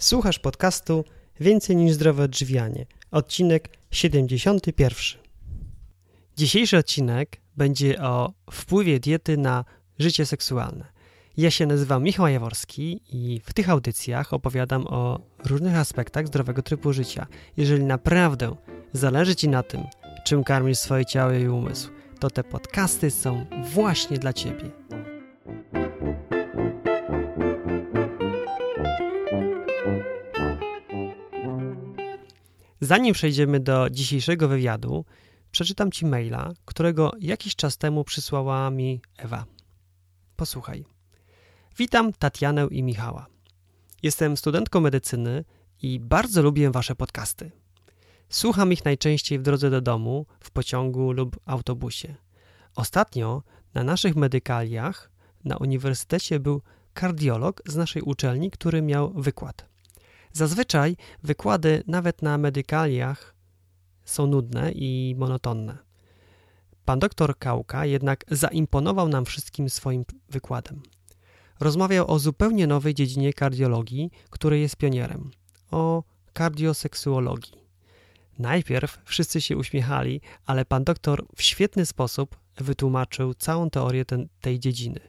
Słuchasz podcastu Więcej niż zdrowe odżywianie, odcinek 71. Dzisiejszy odcinek będzie o wpływie diety na życie seksualne. Ja się nazywam Michał Jaworski i w tych audycjach opowiadam o różnych aspektach zdrowego trybu życia. Jeżeli naprawdę zależy Ci na tym, czym karmisz swoje ciało i umysł, to te podcasty są właśnie dla Ciebie. Zanim przejdziemy do dzisiejszego wywiadu, przeczytam Ci maila, którego jakiś czas temu przysłała mi Ewa. Posłuchaj. Witam Tatianę i Michała. Jestem studentką medycyny i bardzo lubię Wasze podcasty. Słucham ich najczęściej w drodze do domu, w pociągu lub autobusie. Ostatnio na naszych medykaliach na uniwersytecie był kardiolog z naszej uczelni, który miał wykład. Zazwyczaj wykłady nawet na medykaliach są nudne i monotonne. Pan doktor Kałka jednak zaimponował nam wszystkim swoim wykładem. Rozmawiał o zupełnie nowej dziedzinie kardiologii, której jest pionierem o kardioseksuologii. Najpierw wszyscy się uśmiechali, ale pan doktor w świetny sposób wytłumaczył całą teorię ten, tej dziedziny.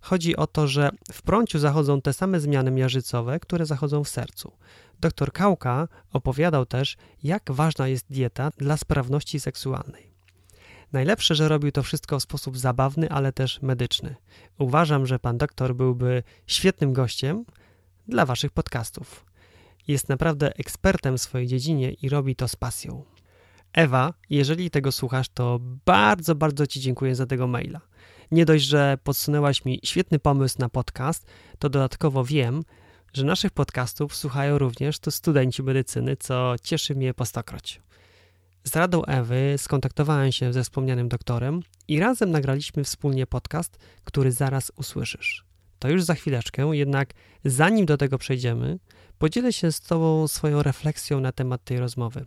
Chodzi o to, że w prąciu zachodzą te same zmiany miażdżycowe, które zachodzą w sercu. Dr Kałka opowiadał też, jak ważna jest dieta dla sprawności seksualnej. Najlepsze, że robił to wszystko w sposób zabawny, ale też medyczny. Uważam, że pan doktor byłby świetnym gościem dla waszych podcastów. Jest naprawdę ekspertem w swojej dziedzinie i robi to z pasją. Ewa, jeżeli tego słuchasz, to bardzo, bardzo Ci dziękuję za tego maila. Nie dość, że podsunęłaś mi świetny pomysł na podcast, to dodatkowo wiem, że naszych podcastów słuchają również to studenci medycyny, co cieszy mnie po stokroć. Z radą Ewy skontaktowałem się ze wspomnianym doktorem i razem nagraliśmy wspólnie podcast, który zaraz usłyszysz. To już za chwileczkę, jednak zanim do tego przejdziemy, podzielę się z Tobą swoją refleksją na temat tej rozmowy.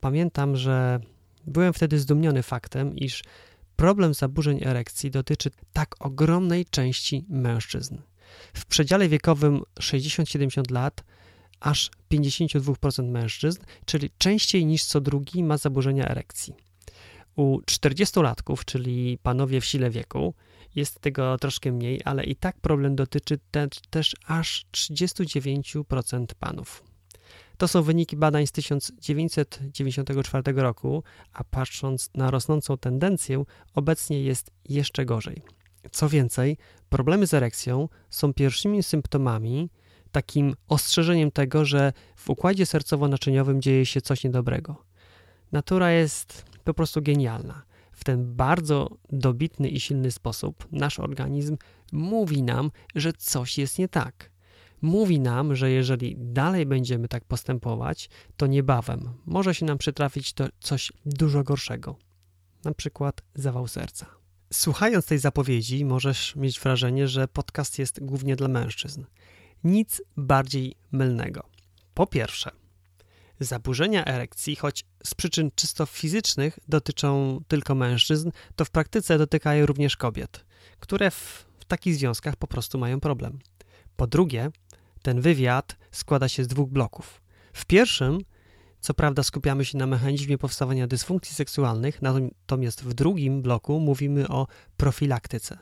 Pamiętam, że byłem wtedy zdumiony faktem, iż problem zaburzeń erekcji dotyczy tak ogromnej części mężczyzn. W przedziale wiekowym 60-70 lat aż 52% mężczyzn, czyli częściej niż co drugi ma zaburzenia erekcji. U 40-latków, czyli panowie w sile wieku, jest tego troszkę mniej, ale i tak problem dotyczy te, też aż 39% panów. To są wyniki badań z 1994 roku, a patrząc na rosnącą tendencję, obecnie jest jeszcze gorzej. Co więcej, problemy z erekcją są pierwszymi symptomami, takim ostrzeżeniem tego, że w układzie sercowo-naczyniowym dzieje się coś niedobrego. Natura jest po prostu genialna. W ten bardzo dobitny i silny sposób nasz organizm mówi nam, że coś jest nie tak. Mówi nam, że jeżeli dalej będziemy tak postępować, to niebawem może się nam przytrafić to coś dużo gorszego, na przykład zawał serca. Słuchając tej zapowiedzi, możesz mieć wrażenie, że podcast jest głównie dla mężczyzn. Nic bardziej mylnego. Po pierwsze, zaburzenia erekcji, choć z przyczyn czysto fizycznych dotyczą tylko mężczyzn, to w praktyce dotykają również kobiet, które w, w takich związkach po prostu mają problem. Po drugie, ten wywiad składa się z dwóch bloków. W pierwszym co prawda skupiamy się na mechanizmie powstawania dysfunkcji seksualnych, natomiast w drugim bloku mówimy o profilaktyce.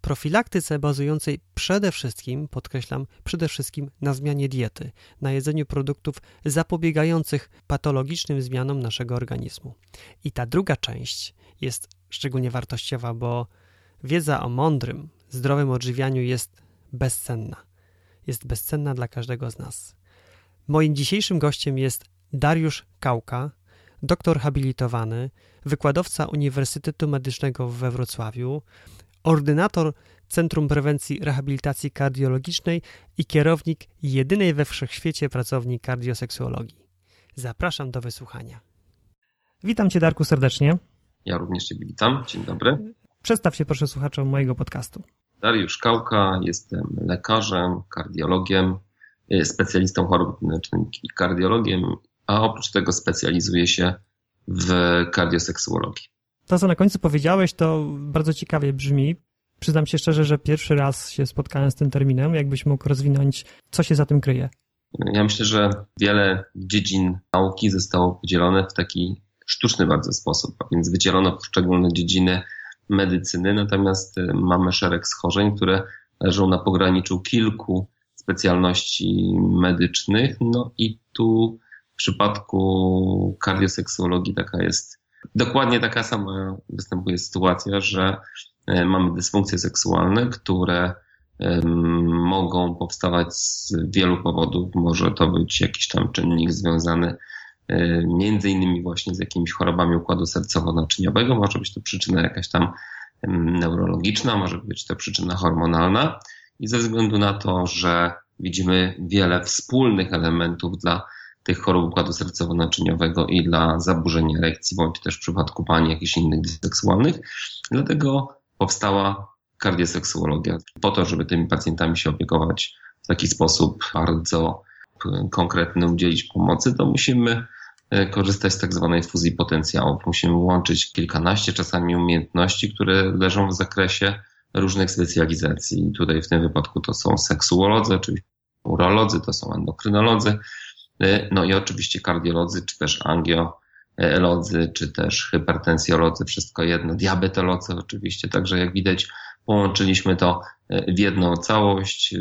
Profilaktyce bazującej przede wszystkim, podkreślam, przede wszystkim na zmianie diety, na jedzeniu produktów zapobiegających patologicznym zmianom naszego organizmu. I ta druga część jest szczególnie wartościowa, bo wiedza o mądrym, zdrowym odżywianiu jest bezcenna. Jest bezcenna dla każdego z nas. Moim dzisiejszym gościem jest Dariusz Kałka, doktor habilitowany, wykładowca Uniwersytetu Medycznego we Wrocławiu, ordynator Centrum Prewencji Rehabilitacji Kardiologicznej i kierownik jedynej we wszechświecie pracowni kardioseksuologii. Zapraszam do wysłuchania. Witam Cię, Darku, serdecznie. Ja również Cię witam. Dzień dobry. Przedstaw się proszę słuchaczom mojego podcastu. Dariusz Kałka, jestem lekarzem, kardiologiem, specjalistą chorób wewnętrznych i kardiologiem a oprócz tego specjalizuje się w kardioseksuologii. To, co na końcu powiedziałeś, to bardzo ciekawie brzmi. Przyznam się szczerze, że pierwszy raz się spotkałem z tym terminem. Jakbyś mógł rozwinąć, co się za tym kryje? Ja myślę, że wiele dziedzin nauki zostało podzielone w taki sztuczny bardzo sposób, a więc wydzielono poszczególne dziedziny medycyny, natomiast y, mamy szereg schorzeń, które leżą na pograniczu kilku specjalności medycznych. No i tu w przypadku kardioseksuologii taka jest, dokładnie taka sama występuje sytuacja, że y, mamy dysfunkcje seksualne, które mogą powstawać z wielu powodów. Może to być jakiś tam czynnik związany między innymi właśnie z jakimiś chorobami układu sercowo-naczyniowego. Może być to przyczyna jakaś tam neurologiczna, może być to przyczyna hormonalna. I ze względu na to, że widzimy wiele wspólnych elementów dla tych chorób układu sercowo-naczyniowego i dla zaburzeń erekcji, bądź też w przypadku pani jakichś innych seksualnych, dlatego powstała kardioseksuologia po to, żeby tymi pacjentami się opiekować w taki sposób bardzo konkretny, udzielić pomocy, to musimy E, korzystać z tak zwanej fuzji potencjałów. Musimy łączyć kilkanaście czasami umiejętności, które leżą w zakresie różnych specjalizacji. I tutaj w tym wypadku to są seksuolodzy, oczywiście urolodzy, to są endokrynolodzy, e, no i oczywiście kardiolodzy, czy też angioelodzy, czy też hypertensjolodzy, wszystko jedno, diabetolodzy oczywiście, także jak widać połączyliśmy to e, w jedną całość. E,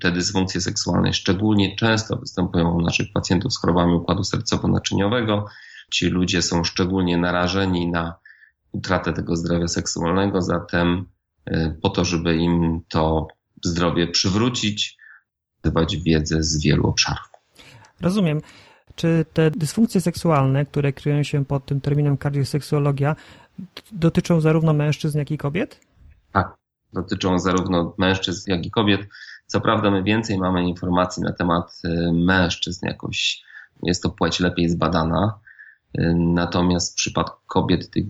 te dysfunkcje seksualne szczególnie często występują u naszych pacjentów z chorobami układu sercowo-naczyniowego. Ci ludzie są szczególnie narażeni na utratę tego zdrowia seksualnego, zatem e, po to, żeby im to zdrowie przywrócić, zdobywać wiedzę z wielu obszarów. Rozumiem. Czy te dysfunkcje seksualne, które kryją się pod tym terminem kardioseksuologia, dotyczą zarówno mężczyzn, jak i kobiet? Tak dotyczą zarówno mężczyzn, jak i kobiet. Co prawda, my więcej mamy informacji na temat y, mężczyzn, jakoś jest to płeć lepiej zbadana. Y, natomiast w przypadku kobiet tych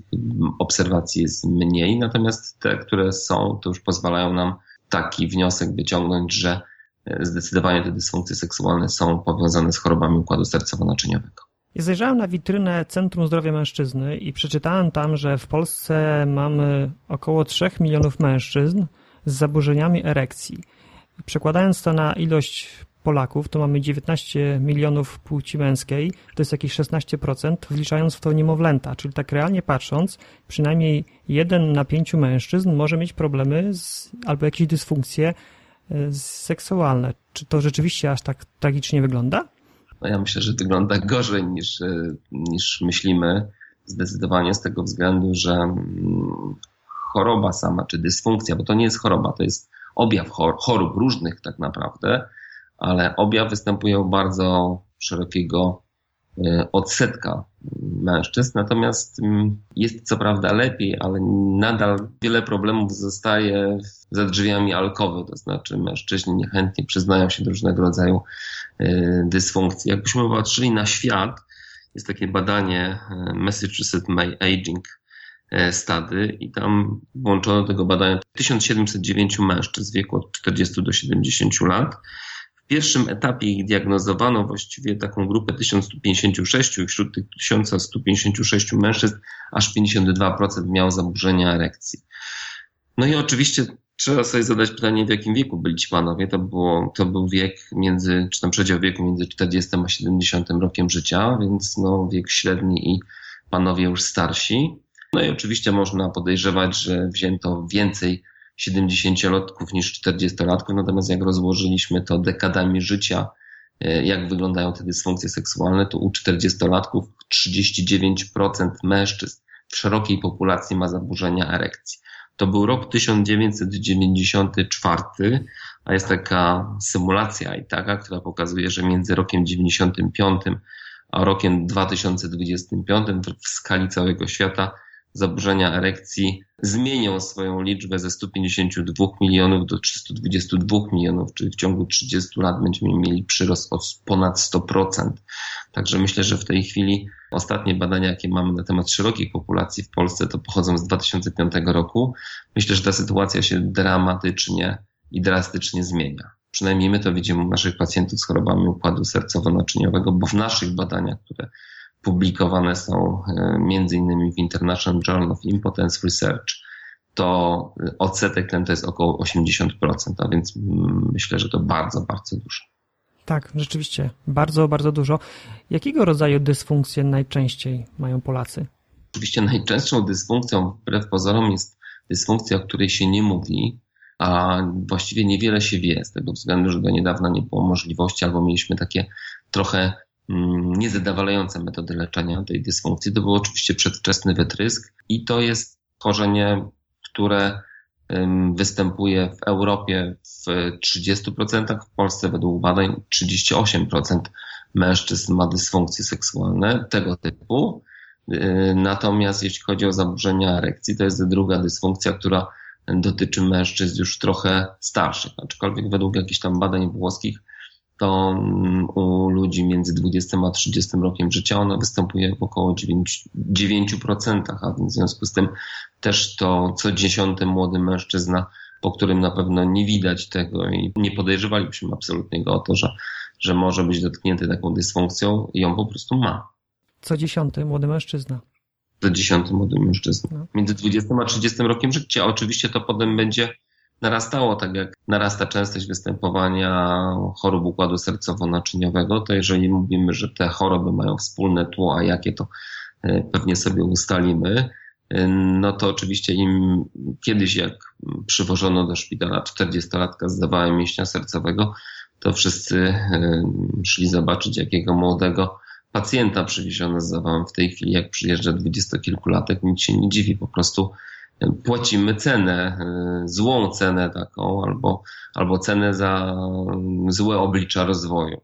obserwacji jest mniej, natomiast te, które są, to już pozwalają nam taki wniosek wyciągnąć, że y, zdecydowanie te dysfunkcje seksualne są powiązane z chorobami układu sercowo-naczyniowego. Ja zajrzałem na witrynę Centrum Zdrowia Mężczyzny i przeczytałem tam, że w Polsce mamy około 3 milionów mężczyzn z zaburzeniami erekcji. Przekładając to na ilość Polaków, to mamy 19 milionów płci męskiej, to jest jakieś 16%, wliczając w to niemowlęta, czyli tak realnie patrząc, przynajmniej jeden na pięciu mężczyzn może mieć problemy z, albo jakieś dysfunkcje e, seksualne. Czy to rzeczywiście aż tak tragicznie wygląda? No ja myślę, że wygląda gorzej niż, e, niż myślimy. Zdecydowanie z tego względu, że mm, choroba sama, czy dysfunkcja, bo to nie jest choroba, to jest objaw chorób różnych tak naprawdę, ale objaw występuje u bardzo szerokiego e, odsetka mężczyzn, natomiast mm, jest co prawda lepiej, ale nadal wiele problemów zostaje za drzwiami alkowy, to znaczy mężczyźni niechętnie przyznają się do różnego rodzaju dysfunkcji. Jakbyśmy patrzyli na świat, jest takie badanie e, Massachusetts May Aging Study i tam włączono do tego badania 1709 mężczyzn w wieku od 40 do 70 lat pierwszym etapie ich diagnozowano właściwie taką grupę 1156 i wśród tych 1156 mężczyzn aż 52% miało zaburzenia erekcji. No i oczywiście trzeba sobie zadać pytanie, w jakim wieku byli ci panowie. To, było, to był wiek między, czy tam przedział wieku między 40 a 70 rokiem życia, więc no wiek średni i panowie już starsi. No i oczywiście można podejrzewać, że wzięto więcej 70-latków niż 40-latków, natomiast jak rozłożyliśmy to dekadami życia, e, jak wyglądają te dysfunkcje seksualne, to u 40-latków 39% mężczyzn w szerokiej populacji ma zaburzenia erekcji. To był rok 1994, a jest taka symulacja i taka, która pokazuje, że między rokiem 95 a rokiem 2025 w skali całego świata zaburzenia erekcji zmienią swoją liczbę ze 152 milionów do 322 milionów, czyli w ciągu 30 lat będziemy mieli przyrost o ponad 100%. Także myślę, że w tej chwili ostatnie badania, jakie mamy na temat szerokiej populacji w Polsce, to pochodzą z 2005 roku. Myślę, że ta sytuacja się dramatycznie i drastycznie zmienia. Przynajmniej my to widzimy u naszych pacjentów z chorobami układu sercowo-naczyniowego, bo w naszych badaniach, które publikowane są e, innymi w International Journal of Impotence Research, to odsetek ten to jest około 80%, a więc mm, myślę, że to bardzo, bardzo dużo. Tak, rzeczywiście. Bardzo, bardzo dużo. Jakiego rodzaju dysfunkcje najczęściej mają Polacy? Oczywiście najczęstszą dysfunkcją, wbrew pozorom, jest dysfunkcja, o której się nie mówi, a właściwie niewiele się wie, z tego względu, że do niedawna nie było możliwości, albo mieliśmy takie trochę mm, niezadowalające metody leczenia tej dysfunkcji. To był oczywiście przedwczesny wytrysk i to jest chorzenie, które występuje w Europie w 30%, w Polsce według badań 38% mężczyzn ma dysfunkcje seksualne tego typu. Natomiast jeśli chodzi o zaburzenia erekcji, to jest druga dysfunkcja, która dotyczy mężczyzn już trochę starszych. Aczkolwiek według jakichś tam badań włoskich to mm, u ludzi między 20 a 30 rokiem życia ona występuje w około 9%, 9% a w związku z tym też to co dziesiąty młody mężczyzna, po którym na pewno nie widać tego i nie podejrzewalibyśmy absolutnie go o to, że, że może być dotknięty taką dysfunkcją i ją po prostu ma. Co dziesiąty młody mężczyzna. Co dziesiąty młody mężczyzna. No. Między 20 a 30 rokiem życia. Oczywiście to potem będzie narastało, tak jak narasta częstość występowania chorób układu sercowo-naczyniowego, to jeżeli mówimy, że te choroby mają wspólne tło, a jakie to e, pewnie sobie ustalimy, e, no to oczywiście im kiedyś jak przywożono do szpitala 40-latka z zawałem mięśnia sercowego, to wszyscy e, szli zobaczyć jakiego młodego pacjenta przywieziono z zawałem. W tej chwili jak przyjeżdża dwudziestokilkulatek, nic się nie dziwi, po prostu płacimy cenę, e, złą cenę taką, albo, albo cenę za złe oblicza rozwoju.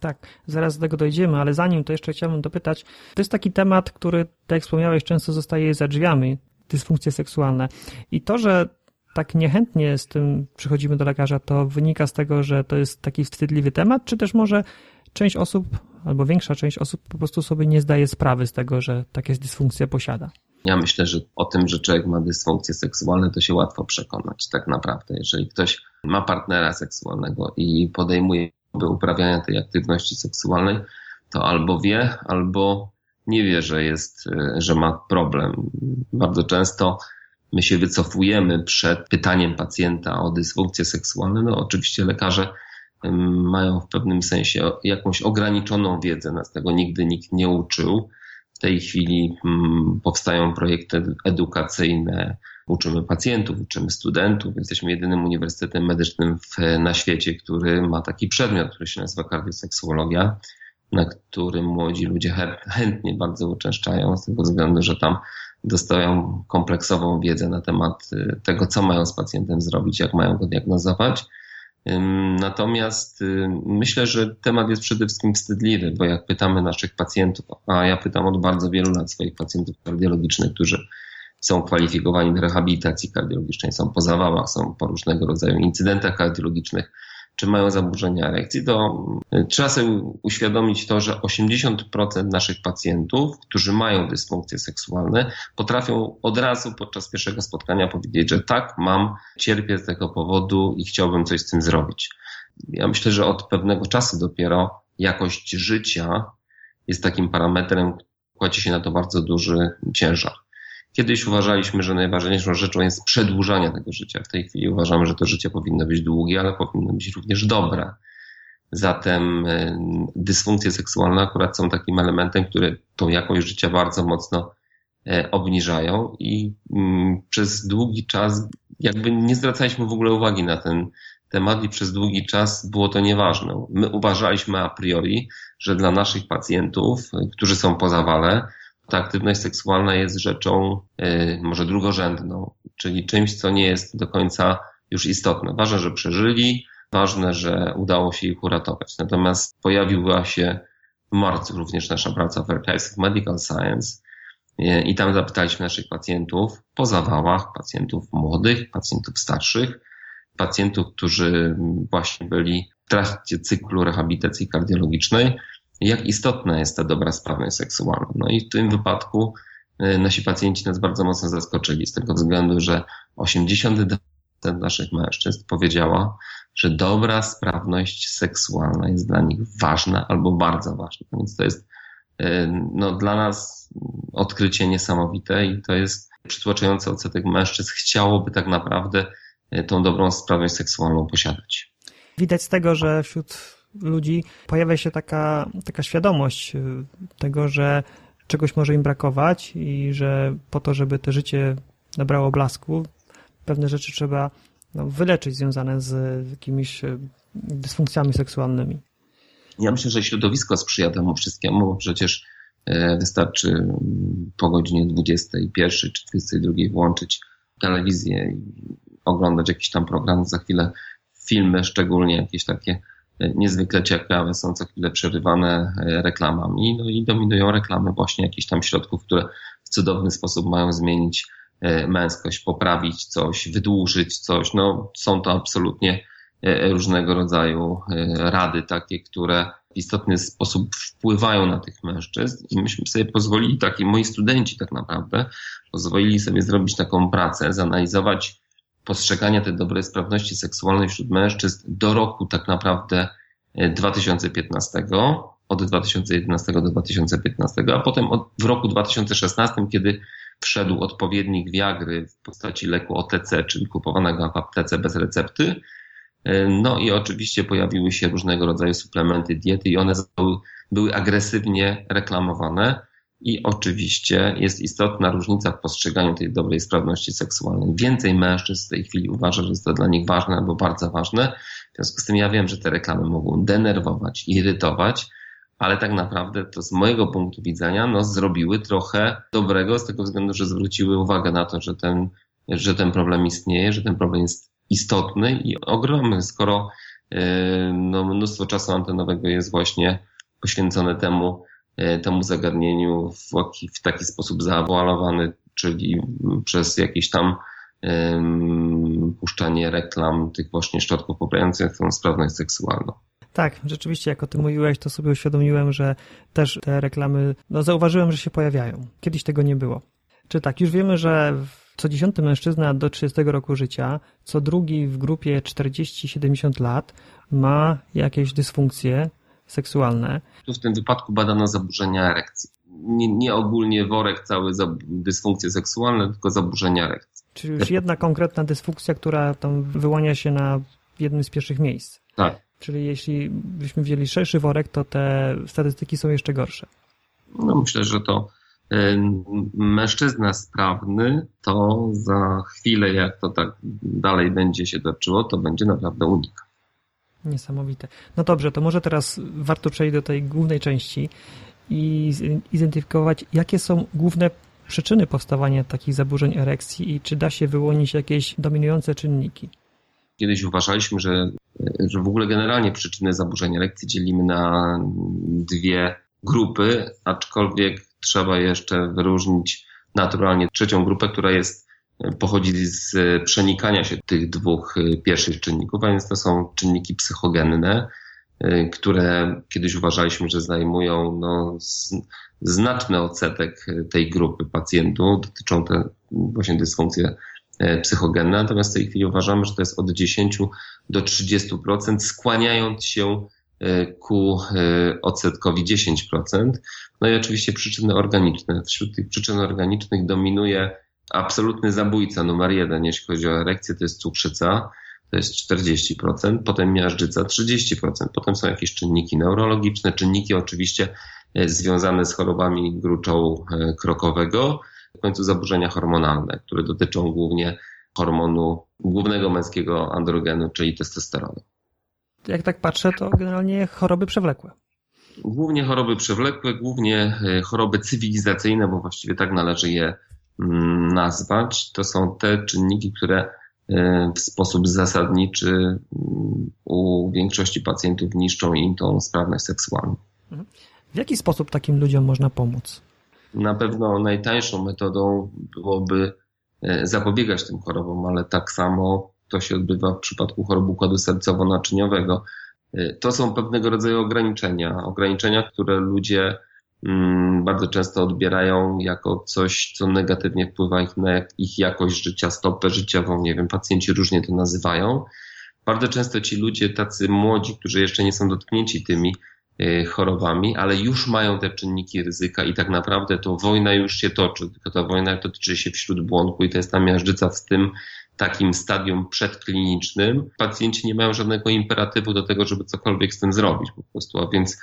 Tak, zaraz do tego dojdziemy, ale zanim to jeszcze chciałbym dopytać, to jest taki temat, który, tak jak wspomniałeś, często zostaje za drzwiami, dysfunkcje seksualne. I to, że tak niechętnie z tym przychodzimy do lekarza, to wynika z tego, że to jest taki wstydliwy temat, czy też może część osób, albo większa część osób po prostu sobie nie zdaje sprawy z tego, że takie dysfunkcje posiada? Ja myślę, że o tym, że człowiek ma dysfunkcje seksualne, to się łatwo przekonać tak naprawdę. Jeżeli ktoś ma partnera seksualnego i podejmuje uprawiania tej aktywności seksualnej, to albo wie, albo nie wie, że jest, że ma problem. Bardzo często my się wycofujemy przed pytaniem pacjenta o dysfunkcje seksualne. No oczywiście lekarze mają w pewnym sensie jakąś ograniczoną wiedzę, nas tego nigdy nikt nie uczył. W tej chwili mm, powstają projekty edukacyjne, uczymy pacjentów, uczymy studentów. Jesteśmy jedynym uniwersytetem medycznym w, na świecie, który ma taki przedmiot, który się nazywa kardioseksuologia, na którym młodzi ludzie chętnie bardzo uczęszczają, z tego względu, że tam dostają kompleksową wiedzę na temat y, tego, co mają z pacjentem zrobić, jak mają go diagnozować. Natomiast y, myślę, że temat jest przede wszystkim wstydliwy, bo jak pytamy naszych pacjentów, a ja pytam od bardzo wielu lat swoich pacjentów kardiologicznych, którzy są kwalifikowani do rehabilitacji kardiologicznej, są po zawałach, są po różnego rodzaju incydentach kardiologicznych, czy mają zaburzenia erekcji, to y, trzeba sobie uświadomić to, że 80% naszych pacjentów, którzy mają dysfunkcje seksualne, potrafią od razu podczas pierwszego spotkania powiedzieć, że tak, mam, cierpię z tego powodu i chciałbym coś z tym zrobić. Ja myślę, że od pewnego czasu dopiero jakość życia jest takim parametrem, kładzie się na to bardzo duży ciężar. Kiedyś uważaliśmy, że najważniejszą rzeczą jest przedłużanie tego życia. W tej chwili uważamy, że to życie powinno być długie, ale powinno być również dobre. Zatem y, dysfunkcje seksualne akurat są takim elementem, które tą jakość życia bardzo mocno e, obniżają i mm, przez długi czas jakby nie zwracaliśmy w ogóle uwagi na ten temat i przez długi czas było to nieważne. My uważaliśmy a priori, że dla naszych pacjentów, którzy są po zawale, ta aktywność seksualna jest rzeczą y, może drugorzędną, czyli czymś, co nie jest do końca już istotne. Ważne, że przeżyli, ważne, że udało się ich uratować. Natomiast pojawiła się w marcu również nasza praca w Archives of Medical Science y, i tam zapytaliśmy naszych pacjentów po zawałach, pacjentów młodych, pacjentów starszych, pacjentów, którzy właśnie byli w trakcie cyklu rehabilitacji kardiologicznej, jak istotna jest ta dobra sprawność seksualna. No i w tym wypadku e, nasi pacjenci nas bardzo mocno zaskoczyli z tego względu, że 82% naszych mężczyzn powiedziała, że dobra sprawność seksualna jest dla nich ważna albo bardzo ważna. Więc to jest e, no, dla nas odkrycie niesamowite i to jest przytłaczający odsetek mężczyzn chciałoby tak naprawdę e, tą dobrą sprawność seksualną posiadać. Widać z tego, że wśród ludzi pojawia się taka, taka świadomość y, tego, że czegoś może im brakować i że po to, żeby to życie nabrało blasku, pewne rzeczy trzeba no, wyleczyć związane z jakimiś y, dysfunkcjami seksualnymi. Ja myślę, że środowisko sprzyja temu wszystkiemu, bo przecież e, wystarczy mm, po godzinie 21 czy 22 włączyć telewizję i oglądać jakiś tam program. Za chwilę filmy, szczególnie jakieś takie niezwykle ciekawe, są co chwilę przerywane e, reklamami. No i dominują reklamy właśnie jakichś tam środków, które w cudowny sposób mają zmienić męskość, poprawić coś, wydłużyć coś. No, są to absolutnie E, różnego rodzaju e, rady takie, które w istotny sposób wpływają na tych mężczyzn i myśmy sobie pozwolili, taki moi studenci tak naprawdę, pozwolili sobie zrobić taką pracę, zanalizować postrzeganie tej dobrej sprawności seksualnej wśród mężczyzn do roku tak naprawdę 2015, e, od 2011 do 2015, a potem od, w roku 2016, kiedy wszedł odpowiednik Viagry w postaci leku OTC, czyli kupowanego w aptece bez recepty, E, no i oczywiście pojawiły się różnego rodzaju suplementy diety i one były agresywnie reklamowane. I oczywiście jest istotna różnica w postrzeganiu tej dobrej sprawności seksualnej. Więcej mężczyzn w tej chwili uważa, że jest to dla nich ważne albo bardzo ważne. W związku z tym ja wiem, że te reklamy mogą denerwować, irytować, ale tak naprawdę to z mojego punktu widzenia no, zrobiły trochę dobrego z tego względu, że zwróciły uwagę na to, że ten, że ten problem istnieje, że ten problem jest istotny i ogromny, skoro e, no, mnóstwo czasu antenowego jest właśnie poświęcone temu, temu zagadnieniu w, w taki sposób zaawalowany, czyli przez jakieś tam um, puszczanie reklam tych właśnie środków poprawiających tą sprawność seksualną. Tak, rzeczywiście, jak o tym mówiłeś, to sobie uświadomiłem, że też te reklamy, no zauważyłem, że się pojawiają. Kiedyś tego nie było. Czy tak, już wiemy, że co dziesiąty mężczyzna do 30 roku życia, co drugi w grupie 40-70 lat ma jakieś dysfunkcje seksualne. Tu w tym wypadku badano zaburzenia erekcji. Nie, nie ogólnie worek cały dysfunkcje seksualne, tylko zaburzenia erekcji. Czyli już jedna konkretna dysfunkcja, która tam wyłania się na jednym z pierwszych miejsc. Tak. Czyli jeśli byśmy wzięli szerszy worek, to te statystyki są jeszcze gorsze. No myślę, że to mężczyzna sprawny, to za chwilę, jak to tak dalej będzie się toczyło, to będzie naprawdę unik. Niesamowite. No dobrze, to może teraz warto przejść do tej głównej części i zidentyfikować, jakie są główne przyczyny powstawania takich zaburzeń erekcji i czy da się wyłonić jakieś dominujące czynniki. Kiedyś uważaliśmy, że, że w ogóle generalnie przyczyny zaburzeń erekcji dzielimy na dwie grupy, aczkolwiek trzeba jeszcze wyróżnić naturalnie trzecią grupę, która jest pochodzi z przenikania się tych dwóch pierwszych czynników, a więc to są czynniki psychogenne, które kiedyś uważaliśmy, że zajmują no, znaczny odsetek tej grupy pacjentów, dotyczą te właśnie dysfunkcje psychogenne, natomiast w tej chwili uważamy, że to jest od 10 do 30%, skłaniając się ku odsetkowi 10%. No i oczywiście przyczyny organiczne. Wśród tych przyczyn organicznych dominuje absolutny zabójca numer jeden, jeśli chodzi o erekcję, to jest cukrzyca, to jest 40%, potem miażdżyca 30%, potem są jakieś czynniki neurologiczne, czynniki oczywiście e, związane z chorobami gruczołu e, krokowego, w końcu zaburzenia hormonalne, które dotyczą głównie hormonu głównego męskiego androgenu, czyli testosteronu. Jak tak patrzę, to generalnie choroby przewlekłe. Głównie choroby przewlekłe, głównie e, choroby cywilizacyjne, bo właściwie tak należy je nazwać. To są te czynniki, które e, w sposób zasadniczy u większości pacjentów niszczą im tą sprawność seksualną. Mhm. W jaki sposób takim ludziom można pomóc? Na pewno najtańszą metodą byłoby e, zapobiegać tym chorobom, ale tak samo to się odbywa w przypadku chorób układu sercowo-naczyniowego. Y, to są pewnego rodzaju ograniczenia. Ograniczenia, które ludzie bardzo często odbierają jako coś, co negatywnie wpływa na ich jakość życia, stopę życiową. Nie wiem, pacjenci różnie to nazywają. Bardzo często ci ludzie, tacy młodzi, którzy jeszcze nie są dotknięci tymi y, chorobami, ale już mają te czynniki ryzyka i tak naprawdę to wojna już się toczy, tylko ta wojna toczy się wśród błądku i to jest ta miażdżyca w tym takim stadium przedklinicznym, pacjenci nie mają żadnego imperatywu do tego, żeby cokolwiek z tym zrobić po prostu, a więc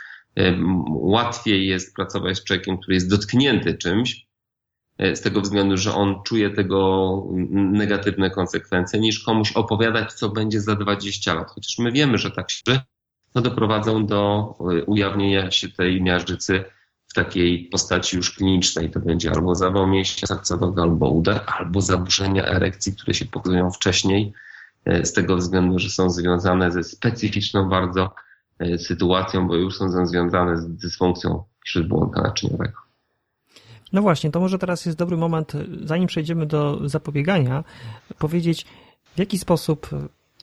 łatwiej jest pracować z człowiekiem, który jest dotknięty czymś, e, z tego względu, że on czuje tego negatywne konsekwencje, niż komuś opowiadać, co będzie za 20 lat. Chociaż my wiemy, że tak się no, doprowadzą do e, ujawnienia się tej miażdżycy w takiej postaci już klinicznej. To będzie albo zawał mięśnia sercowego, albo udar, albo zaburzenia erekcji, które się pokazują wcześniej, e, z tego względu, że są związane ze specyficzną bardzo sytuacją, bo już są związane z dysfunkcją śródbłąka naczyniowego. No właśnie, to może teraz jest dobry moment, zanim przejdziemy do zapobiegania, powiedzieć, w jaki sposób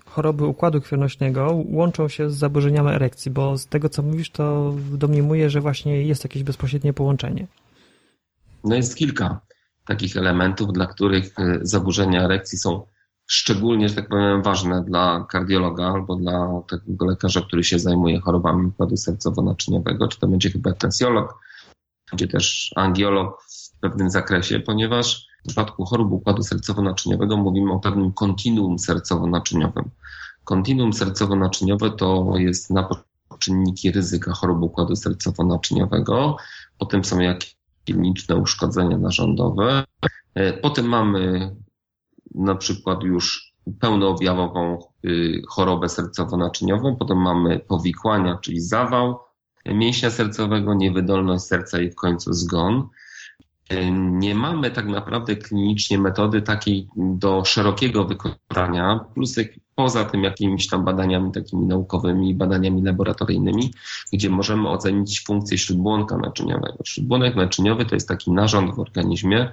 choroby układu krwionośnego łączą się z zaburzeniami erekcji, bo z tego, co mówisz, to domniemuję, że właśnie jest jakieś bezpośrednie połączenie. No jest kilka takich elementów, dla których e, zaburzenia erekcji są szczególnie, że tak powiem, ważne dla kardiologa albo dla takiego lekarza, który się zajmuje chorobami układu sercowo-naczyniowego, czy to będzie hypertensjolog, będzie też angiolog w pewnym zakresie, ponieważ w przypadku chorób układu sercowo-naczyniowego mówimy o pewnym kontinuum sercowo-naczyniowym. Kontinuum sercowo-naczyniowe to jest na czynniki ryzyka choroby układu sercowo-naczyniowego, potem są jakieś kliniczne uszkodzenia narządowe, e, potem mamy na przykład już pełnoobjawową y, chorobę sercowo-naczyniową, potem mamy powikłania, czyli zawał mięśnia sercowego, niewydolność serca i w końcu zgon. Nie mamy tak naprawdę klinicznie metody takiej do szerokiego wykonania, plus poza tym jakimiś tam badaniami takimi naukowymi, badaniami laboratoryjnymi, gdzie możemy ocenić funkcję śródbłonka naczyniowego. Śródbłonek naczyniowy to jest taki narząd w organizmie,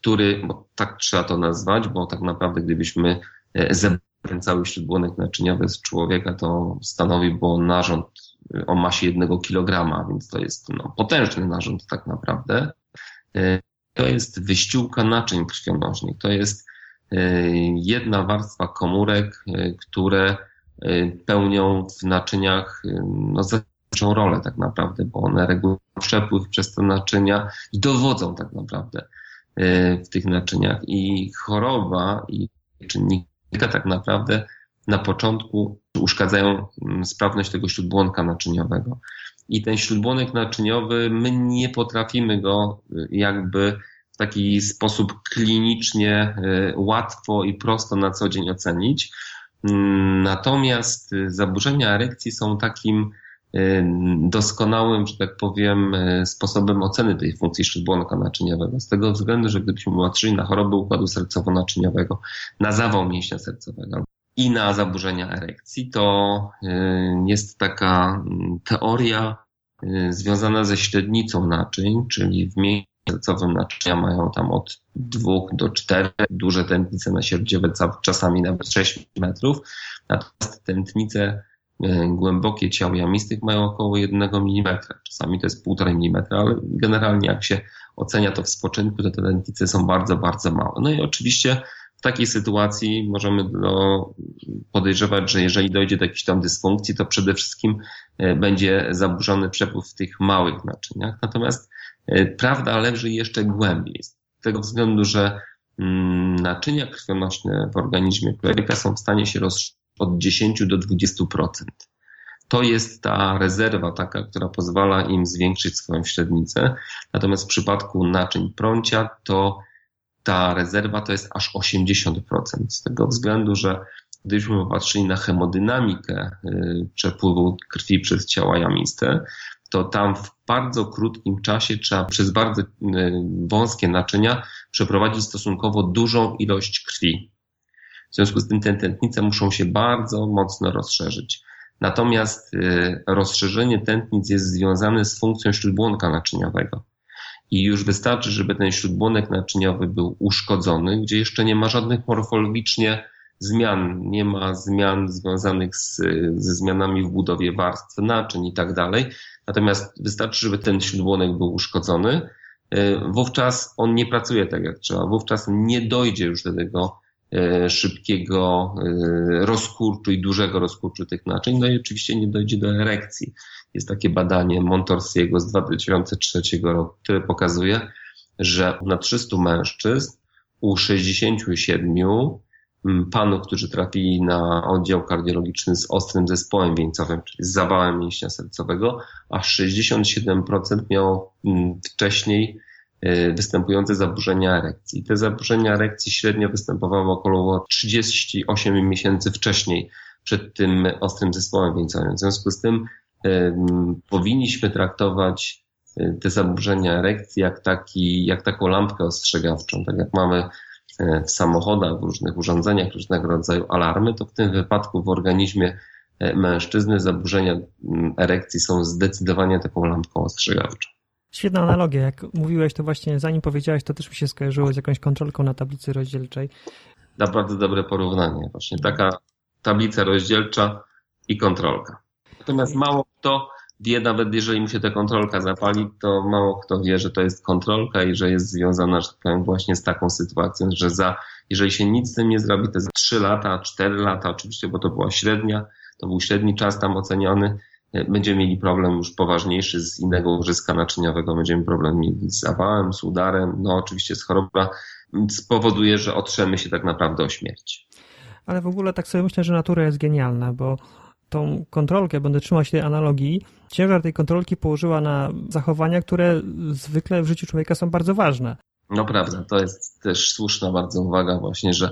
który, bo tak trzeba to nazwać, bo tak naprawdę gdybyśmy e, zebrali cały śródbłonek naczyniowy z człowieka, to stanowiłby on narząd e, o masie jednego kilograma, więc to jest no, potężny narząd tak naprawdę. E, to jest wyściółka naczyń krwionośnych. To jest jedna warstwa komórek, które pełnią w naczyniach no, zasadniczą rolę tak naprawdę, bo one regulują przepływ przez te naczynia i dowodzą tak naprawdę w tych naczyniach i choroba i czynniki tak naprawdę na początku uszkadzają mm, sprawność tego śródbłonka naczyniowego. I ten śródbłonek naczyniowy, my nie potrafimy go e, jakby w taki sposób klinicznie e, łatwo i prosto na co dzień ocenić. Mm, natomiast zaburzenia erekcji są takim Y, doskonałym, że tak powiem, y, sposobem oceny tej funkcji śródbłonka naczyniowego. Z tego względu, że gdybyśmy patrzyli na choroby układu sercowo-naczyniowego, na zawał mięśnia sercowego i na zaburzenia erekcji, to y, jest taka mm, teoria związana ze średnicą naczyń, czyli w mięśniu sercowym naczynia mają tam od 2 do 4 duże tętnice na sierdziowe, czasami nawet 6 metrów, natomiast tętnice głębokie ciał jamistych mają około 1 mm. Czasami to jest 1,5 mm, ale generalnie jak się ocenia to w spoczynku, to te tętnice są bardzo, bardzo małe. No i oczywiście w takiej sytuacji możemy no, podejrzewać, że jeżeli dojdzie do jakiejś tam dysfunkcji, to przede wszystkim e, będzie zaburzony przepływ w tych małych naczyniach. Natomiast e, prawda leży jeszcze głębiej. Z tego względu, że mm, naczynia krwionośne w organizmie człowieka są w stanie się rozszerzyć od 10 do 20%. To jest ta rezerwa taka, która pozwala im zwiększyć swoją średnicę. Natomiast w przypadku naczyń prącia to ta rezerwa to jest aż 80%. Z tego względu, że gdybyśmy popatrzyli na hemodynamikę y, przepływu krwi przez ciała jamiste, to tam w bardzo krótkim czasie trzeba przez bardzo y, wąskie naczynia przeprowadzić stosunkowo dużą ilość krwi. W związku z tym te tętnice muszą się bardzo mocno rozszerzyć. Natomiast y, rozszerzenie tętnic jest związane z funkcją śródbłonka naczyniowego. I już wystarczy, żeby ten śródbłonek naczyniowy był uszkodzony, gdzie jeszcze nie ma żadnych morfologicznie zmian, nie ma zmian związanych z, ze zmianami w budowie warstw naczyń i tak dalej. Natomiast wystarczy, żeby ten śródbłonek był uszkodzony, y, wówczas on nie pracuje tak jak trzeba, wówczas nie dojdzie już do tego szybkiego e, rozkurczu i dużego rozkurczu tych naczyń. No i oczywiście nie dojdzie do erekcji. Jest takie badanie Montorsiego z 2003 roku, które pokazuje, że na 300 mężczyzn u 67 mm, panów, którzy trafili na oddział kardiologiczny z ostrym zespołem wieńcowym, czyli z zawałem mięśnia sercowego, a 67% miało wcześniej występujące zaburzenia erekcji. Te zaburzenia erekcji średnio występowały około 38 miesięcy wcześniej przed tym ostrym zespołem wieńcowym. W związku z tym powinniśmy traktować y, te zaburzenia erekcji jak, taki, jak taką lampkę ostrzegawczą. Tak jak mamy y, w samochodach, w różnych urządzeniach, różnego rodzaju alarmy, to w tym wypadku w organizmie y, mężczyzny zaburzenia erekcji są zdecydowanie taką lampką ostrzegawczą. Świetna analogia. Jak mówiłeś, to właśnie zanim powiedziałeś, to też mi się skojarzyło z jakąś kontrolką na tablicy rozdzielczej. Naprawdę dobre porównanie. Właśnie taka tablica rozdzielcza i kontrolka. Natomiast mało kto wie, nawet jeżeli mu się ta kontrolka zapali, to mało kto wie, że to jest kontrolka i że jest związana, tak właśnie z taką sytuacją, że za, jeżeli się nic z tym nie zrobi, to za 3 lata, 4 lata, oczywiście, bo to była średnia, to był średni czas tam oceniony, będziemy mieli problem już poważniejszy z innego łożyska naczyniowego, będziemy problem mieli z zawałem, z udarem, no oczywiście z chorobą spowoduje, że otrzemy się tak naprawdę o śmierć. Ale w ogóle tak sobie myślę, że natura jest genialna, bo tą kontrolkę, będę trzymał się tej analogii, ciężar tej kontrolki położyła na zachowania, które zwykle w życiu człowieka są bardzo ważne. No prawda, to jest też słuszna bardzo uwaga właśnie, że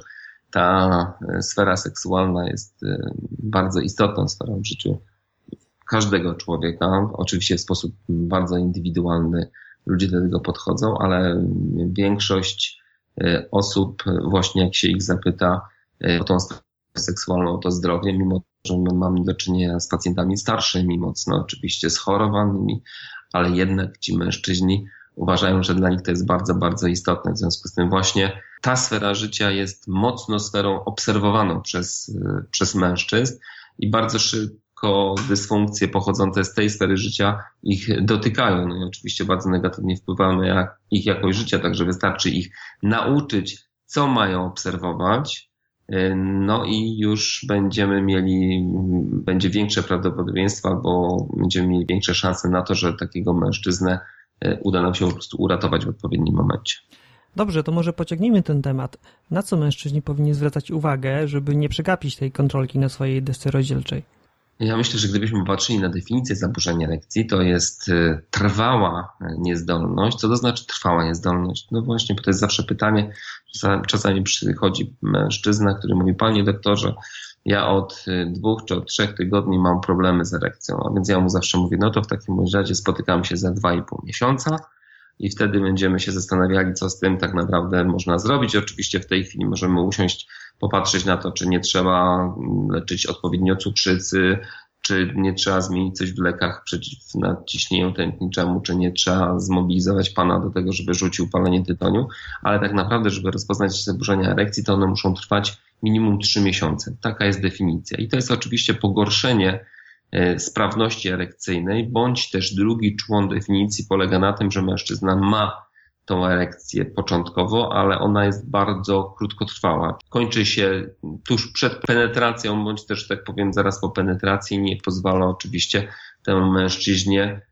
ta e, sfera seksualna jest e, bardzo istotną sferą w życiu każdego człowieka. Oczywiście w sposób bardzo indywidualny ludzie do tego podchodzą, ale większość e, osób, właśnie jak się ich zapyta o tą sferę seksualną, to zdrowie, mimo że my mamy do czynienia z pacjentami starszymi, mocno oczywiście schorowanymi, ale jednak ci mężczyźni uważają, że dla nich to jest bardzo, bardzo istotne. W związku z tym właśnie ta sfera życia jest mocno sferą obserwowaną przez, przez mężczyzn i bardzo szybko dysfunkcje pochodzące z tej sfery życia ich dotykają. No i oczywiście bardzo negatywnie wpływają na ich jakość życia, także wystarczy ich nauczyć, co mają obserwować, no i już będziemy mieli, będzie większe prawdopodobieństwo albo będziemy mieli większe szanse na to, że takiego mężczyznę e, uda nam się po prostu uratować w odpowiednim momencie. Dobrze, to może pociągnijmy ten temat. Na co mężczyźni powinni zwracać uwagę, żeby nie przegapić tej kontrolki na swojej desce rozdzielczej? Ja myślę, że gdybyśmy patrzyli na definicję zaburzenia erekcji, to jest y, trwała niezdolność. Co to znaczy trwała niezdolność? No właśnie, bo to jest zawsze pytanie. Czasami przychodzi mężczyzna, który mówi, panie doktorze, ja od y, dwóch czy od trzech tygodni mam problemy z erekcją. A więc ja mu zawsze mówię, no to w takim razie spotykam się za dwa i pół miesiąca i wtedy będziemy się zastanawiali, co z tym tak naprawdę można zrobić. Oczywiście w tej chwili możemy usiąść popatrzeć na to, czy nie trzeba leczyć odpowiednio cukrzycy, czy nie trzeba zmienić coś w lekach przeciw nadciśnieniu tętniczemu, czy nie trzeba zmobilizować pana do tego, żeby rzucił palenie tytoniu, ale tak naprawdę, żeby rozpoznać zaburzenia erekcji, to one muszą trwać minimum 3 miesiące. Taka jest definicja. I to jest oczywiście pogorszenie e, sprawności erekcyjnej, bądź też drugi człon definicji polega na tym, że mężczyzna ma tą erekcję początkowo, ale ona jest bardzo krótkotrwała. Kończy się tuż przed penetracją, bądź też, tak powiem, zaraz po penetracji. Nie pozwala oczywiście temu mężczyźnie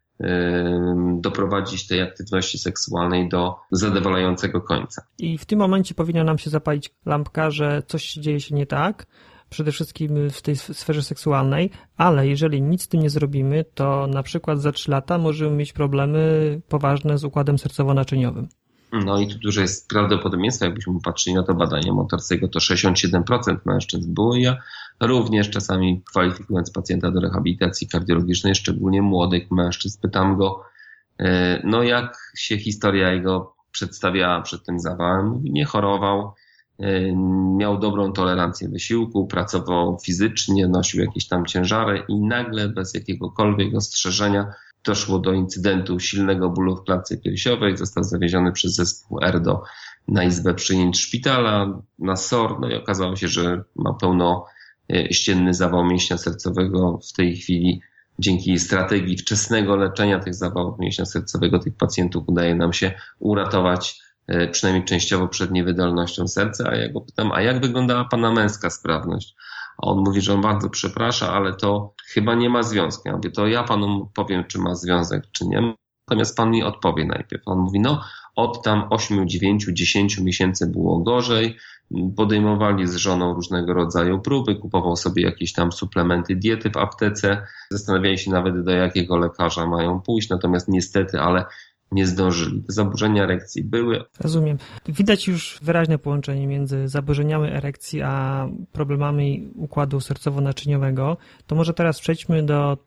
doprowadzić tej aktywności seksualnej do zadowalającego końca. I w tym momencie powinna nam się zapalić lampka, że coś dzieje się nie tak, przede wszystkim w tej sferze seksualnej, ale jeżeli nic z tym nie zrobimy, to na przykład za 3 lata możemy mieć problemy poważne z układem sercowo-naczyniowym. No i tu duże jest prawdopodobieństwo, jakbyśmy patrzyli na to badanie motorskiego, to 67% mężczyzn było. Ja również czasami kwalifikując pacjenta do rehabilitacji kardiologicznej, szczególnie młodych mężczyzn, pytam go, e, no jak się historia jego przedstawiała przed tym zawałem. Mówi, nie chorował, miał dobrą tolerancję wysiłku, pracował fizycznie, nosił jakieś tam ciężary i nagle bez jakiegokolwiek ostrzeżenia doszło do incydentu silnego bólu w klatce piersiowej, został zawieziony przez zespół ERDO na izbę przyjęć szpitala, na SOR, no i okazało się, że ma pełno e, ścienny zawał mięśnia sercowego. W tej chwili dzięki strategii wczesnego leczenia tych zawałów mięśnia sercowego tych pacjentów udaje nam się uratować E, przynajmniej częściowo przed niewydolnością serca, a ja go pytam, a jak wyglądała pana męska sprawność? A on mówi, że on bardzo przeprasza, ale to chyba nie ma związku. Ja mówię, to ja panu powiem, czy ma związek, czy nie. Natomiast pan mi odpowie najpierw. On mówi, no, od tam 8, 9, 10 miesięcy było gorzej. Podejmowali z żoną różnego rodzaju próby, kupował sobie jakieś tam suplementy diety w aptece, zastanawiali się nawet do jakiego lekarza mają pójść, natomiast niestety, ale nie zdążyli. Zaburzenia erekcji były. Rozumiem. Widać już wyraźne połączenie między zaburzeniami erekcji a problemami układu sercowo-naczyniowego. To może teraz przejdźmy do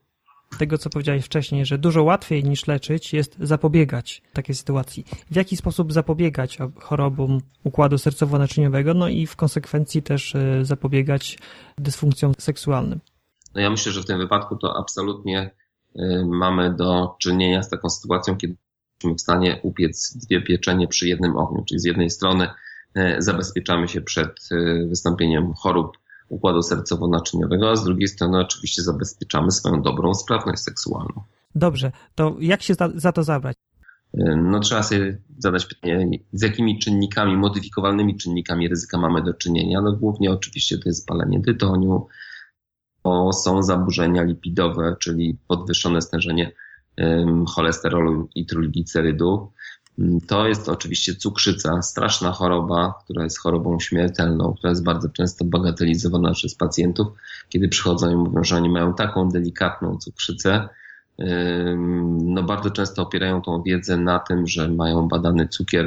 tego, co powiedziałeś wcześniej, że dużo łatwiej niż leczyć jest zapobiegać takiej sytuacji. W jaki sposób zapobiegać chorobom układu sercowo-naczyniowego, no i w konsekwencji też e, zapobiegać dysfunkcjom seksualnym? No ja myślę, że w tym wypadku to absolutnie e, mamy do czynienia z taką sytuacją, kiedy w stanie upiec dwie pieczenie przy jednym ogniu, czyli z jednej strony e, zabezpieczamy się przed wystąpieniem chorób układu sercowo-naczyniowego, a z drugiej strony oczywiście zabezpieczamy swoją dobrą sprawność seksualną. Dobrze, to jak się za, za to zabrać? No trzeba sobie zadać pytanie, z jakimi czynnikami, modyfikowalnymi czynnikami ryzyka mamy do czynienia. No głównie oczywiście to jest palenie tytoniu, to są zaburzenia lipidowe, czyli podwyższone stężenie cholesterolu i trójglicerydu. To jest oczywiście cukrzyca, straszna choroba, która jest chorobą śmiertelną, która jest bardzo często bagatelizowana przez pacjentów, kiedy przychodzą i mówią, że oni mają taką delikatną cukrzycę. No bardzo często opierają tą wiedzę na tym, że mają badany cukier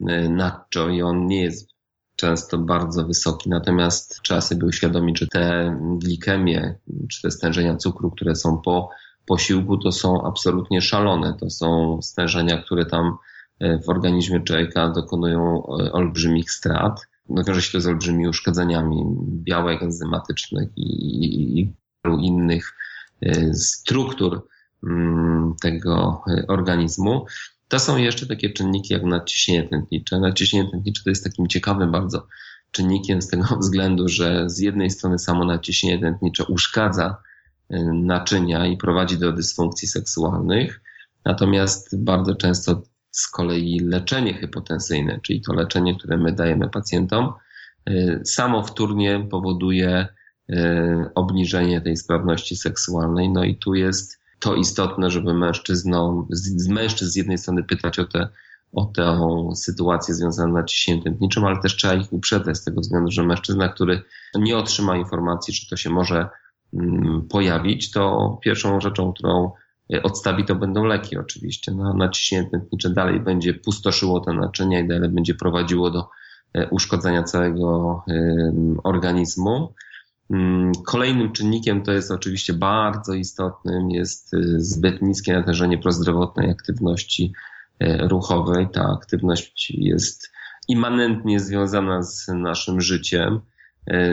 y, nacho i on nie jest często bardzo wysoki. Natomiast trzeba sobie uświadomić, że te glikemie, czy te stężenia cukru, które są po posiłku, to są absolutnie szalone. To są stężenia, które tam E, w organizmie człowieka dokonują e, olbrzymich strat. No, wiąże się to z olbrzymimi uszkodzeniami białek enzymatycznych i, i wielu innych e, struktur mm, tego organizmu. To są jeszcze takie czynniki jak nadciśnienie tętnicze. Nadciśnienie tętnicze to jest takim ciekawym bardzo czynnikiem z tego względu, że z jednej strony samo nadciśnienie tętnicze uszkadza naczynia i prowadzi do dysfunkcji seksualnych, natomiast bardzo często z kolei leczenie hypotensyjne, czyli to leczenie, które my dajemy pacjentom, y, samo wtórnie powoduje y, obniżenie tej sprawności seksualnej. No i tu jest to istotne, żeby mężczyznom, z mężczyzn z jednej strony pytać o tę o tę sytuację związaną z naciśnieniem tętniczym, ale też trzeba ich uprzedzać z tego względu, że mężczyzna, który nie otrzyma informacji, czy to się może pojawić, to pierwszą rzeczą, którą odstawi, to będą leki oczywiście. No, naciśnienie tętnicze dalej będzie pustoszyło te naczynia i dalej będzie prowadziło do e, uszkodzenia całego organizmu. Mm, kolejnym czynnikiem to jest oczywiście bardzo istotnym jest e, zbyt niskie natężenie prozdrowotnej aktywności e, ruchowej. Ta aktywność jest immanentnie związana z naszym życiem.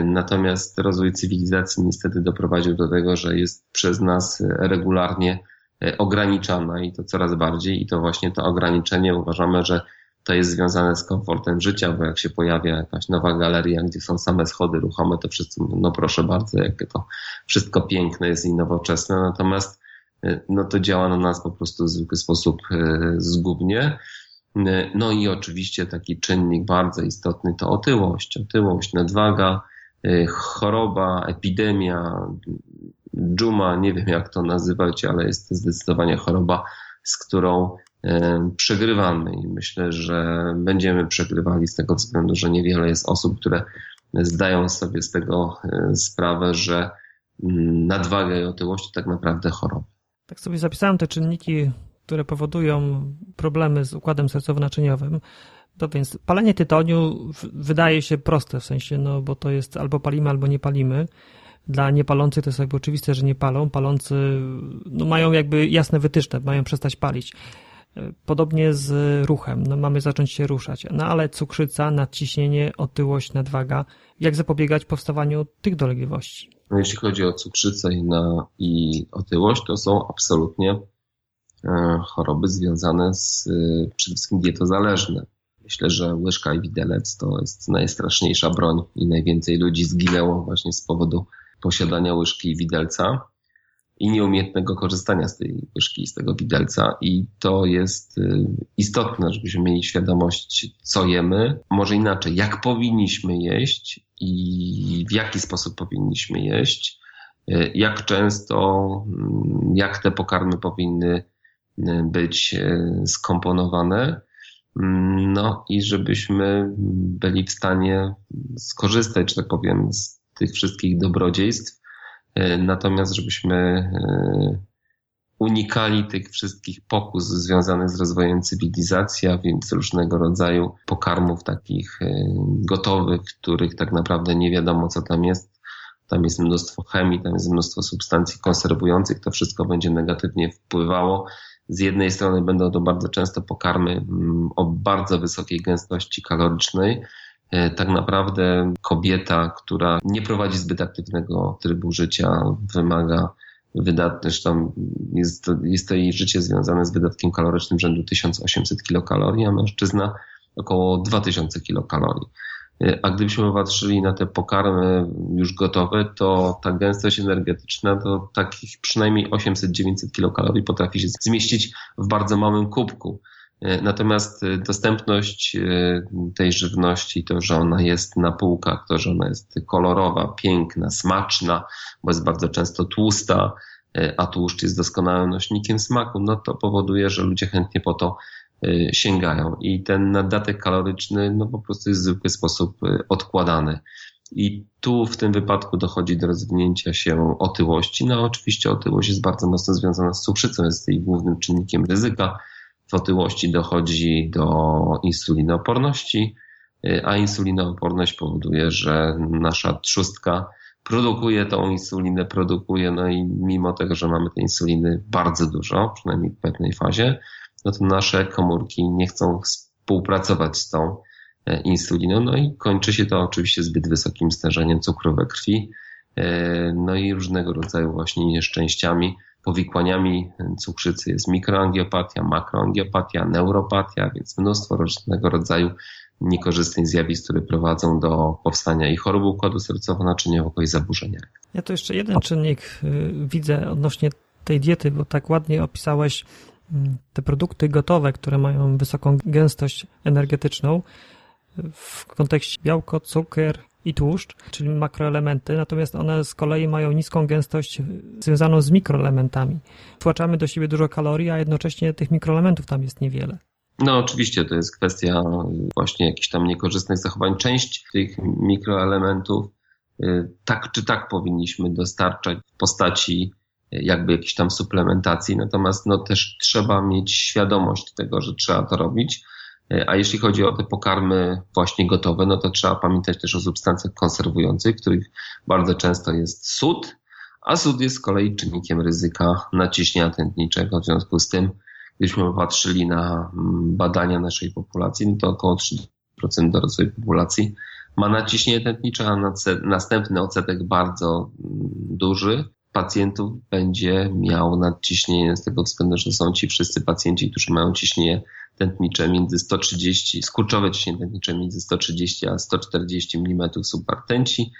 Natomiast rozwój cywilizacji niestety doprowadził do tego, że jest przez nas regularnie E, ograniczana i to coraz bardziej i to właśnie to ograniczenie uważamy, że to jest związane z komfortem życia, bo jak się pojawia jakaś nowa galeria, gdzie są same schody ruchome, to wszyscy mówią, no proszę bardzo, jakie to wszystko piękne jest i nowoczesne, natomiast e, no to działa na nas po prostu w zwykły sposób e, zgubnie. No i oczywiście taki czynnik bardzo istotny to otyłość, otyłość, nadwaga, choroba, epidemia, dżuma, nie wiem jak to nazywać, ale jest to zdecydowanie choroba, z którą e, przegrywamy i myślę, że będziemy przegrywali z tego względu, że niewiele jest osób, które zdają sobie z tego e, sprawę, że mm, nadwaga i otyłość to tak naprawdę choroba. Tak sobie zapisałem te czynniki, które powodują problemy z układem sercowo-naczyniowym. To więc palenie tytoniu wydaje się proste, w sensie, no bo to jest albo palimy, albo nie palimy. Dla niepalących to jest jakby oczywiste, że nie palą. Palący no, mają jakby jasne wytyczne, mają przestać palić. Podobnie z ruchem, no, mamy zacząć się ruszać. No ale cukrzyca, nadciśnienie, otyłość, nadwaga. Jak zapobiegać powstawaniu tych dolegliwości? Jeśli chodzi o cukrzycę i, na, i otyłość, to są absolutnie choroby związane z e, przede wszystkim dietozależne. Myślę, że łyżka i widelec to jest najstraszniejsza broń i najwięcej ludzi zginęło właśnie z powodu posiadania łyżki i widelca i nieumiejętnego korzystania z tej łyżki i z tego widelca. I to jest y, istotne, żebyśmy mieli świadomość, co jemy. Może inaczej, jak powinniśmy jeść i w jaki sposób powinniśmy jeść, jak często, mm, jak te pokarmy powinny być skomponowane. No i żebyśmy byli w stanie skorzystać, że tak powiem, z tych wszystkich dobrodziejstw, natomiast żebyśmy unikali tych wszystkich pokus związanych z rozwojem cywilizacji, a więc różnego rodzaju pokarmów takich gotowych, których tak naprawdę nie wiadomo co tam jest. Tam jest mnóstwo chemii, tam jest mnóstwo substancji konserwujących, to wszystko będzie negatywnie wpływało z jednej strony będą to bardzo często pokarmy mm, o bardzo wysokiej gęstości kalorycznej. E, tak naprawdę kobieta, która nie prowadzi zbyt aktywnego trybu życia, wymaga wydatnych, zresztą jest jest to jej życie związane z wydatkiem kalorycznym rzędu 1800 kilokalorii, a mężczyzna około 2000 kilokalorii. A gdybyśmy patrzyli na te pokarmy już gotowe, to ta gęstość energetyczna to takich przynajmniej 800-900 kilokalorii potrafi się zmieścić w bardzo małym kubku. Natomiast dostępność e, tej żywności, to, że ona jest na półkach, to, że ona jest kolorowa, piękna, smaczna, bo jest bardzo często tłusta, a tłuszcz jest doskonałym nośnikiem smaku, no to powoduje, że ludzie chętnie po to Y, sięgają. I ten nadatek kaloryczny no po prostu jest w zwykły sposób y, odkładany. I tu w tym wypadku dochodzi do rozwinięcia się otyłości. No oczywiście otyłość jest bardzo mocno związana z cukrzycą, jest jej głównym czynnikiem ryzyka. W otyłości dochodzi do insulinooporności, y, a insulinooporność powoduje, że nasza trzustka produkuje tą insulinę, produkuje, no i mimo tego, że mamy tej insuliny bardzo dużo, przynajmniej w pewnej fazie, no to nasze komórki nie chcą współpracować z tą e, insuliną, no i kończy się to oczywiście zbyt wysokim stężeniem cukru we krwi, e, no i różnego rodzaju właśnie nieszczęściami, powikłaniami cukrzycy jest mikroangiopatia, makroangiopatia, neuropatia, więc mnóstwo różnego rodzaju niekorzystnych zjawisk, które prowadzą do powstania i chorób układu sercowo-naczyniowego i zaburzenia. Ja to jeszcze jeden czynnik y, widzę odnośnie tej diety, bo tak ładnie opisałeś te produkty gotowe, które mają wysoką gęstość energetyczną w kontekście białko, cukier i tłuszcz, czyli makroelementy, natomiast one z kolei mają niską gęstość związaną z mikroelementami. Wtłaczamy do siebie dużo kalorii, a jednocześnie tych mikroelementów tam jest niewiele. No oczywiście to jest kwestia właśnie jakichś tam niekorzystnych zachowań. Część tych mikroelementów y, tak czy tak powinniśmy dostarczać w postaci jakby jakiejś tam suplementacji, natomiast no też trzeba mieć świadomość tego, że trzeba to robić. A jeśli chodzi o te pokarmy właśnie gotowe, no to trzeba pamiętać też o substancjach konserwujących, których bardzo często jest sód, a sód jest z kolei czynnikiem ryzyka naciśnienia tętniczego. W związku z tym, gdybyśmy popatrzyli na mm, badania naszej populacji, no to około 3% dorosłej populacji ma naciśnienie tętnicze, a następny odsetek bardzo mm, duży pacjentów będzie miał nadciśnienie z tego względu, że są ci wszyscy pacjenci, którzy mają ciśnienie tętnicze między 130, skurczowe ciśnienie tętnicze między 130 a 140 mm subartenci.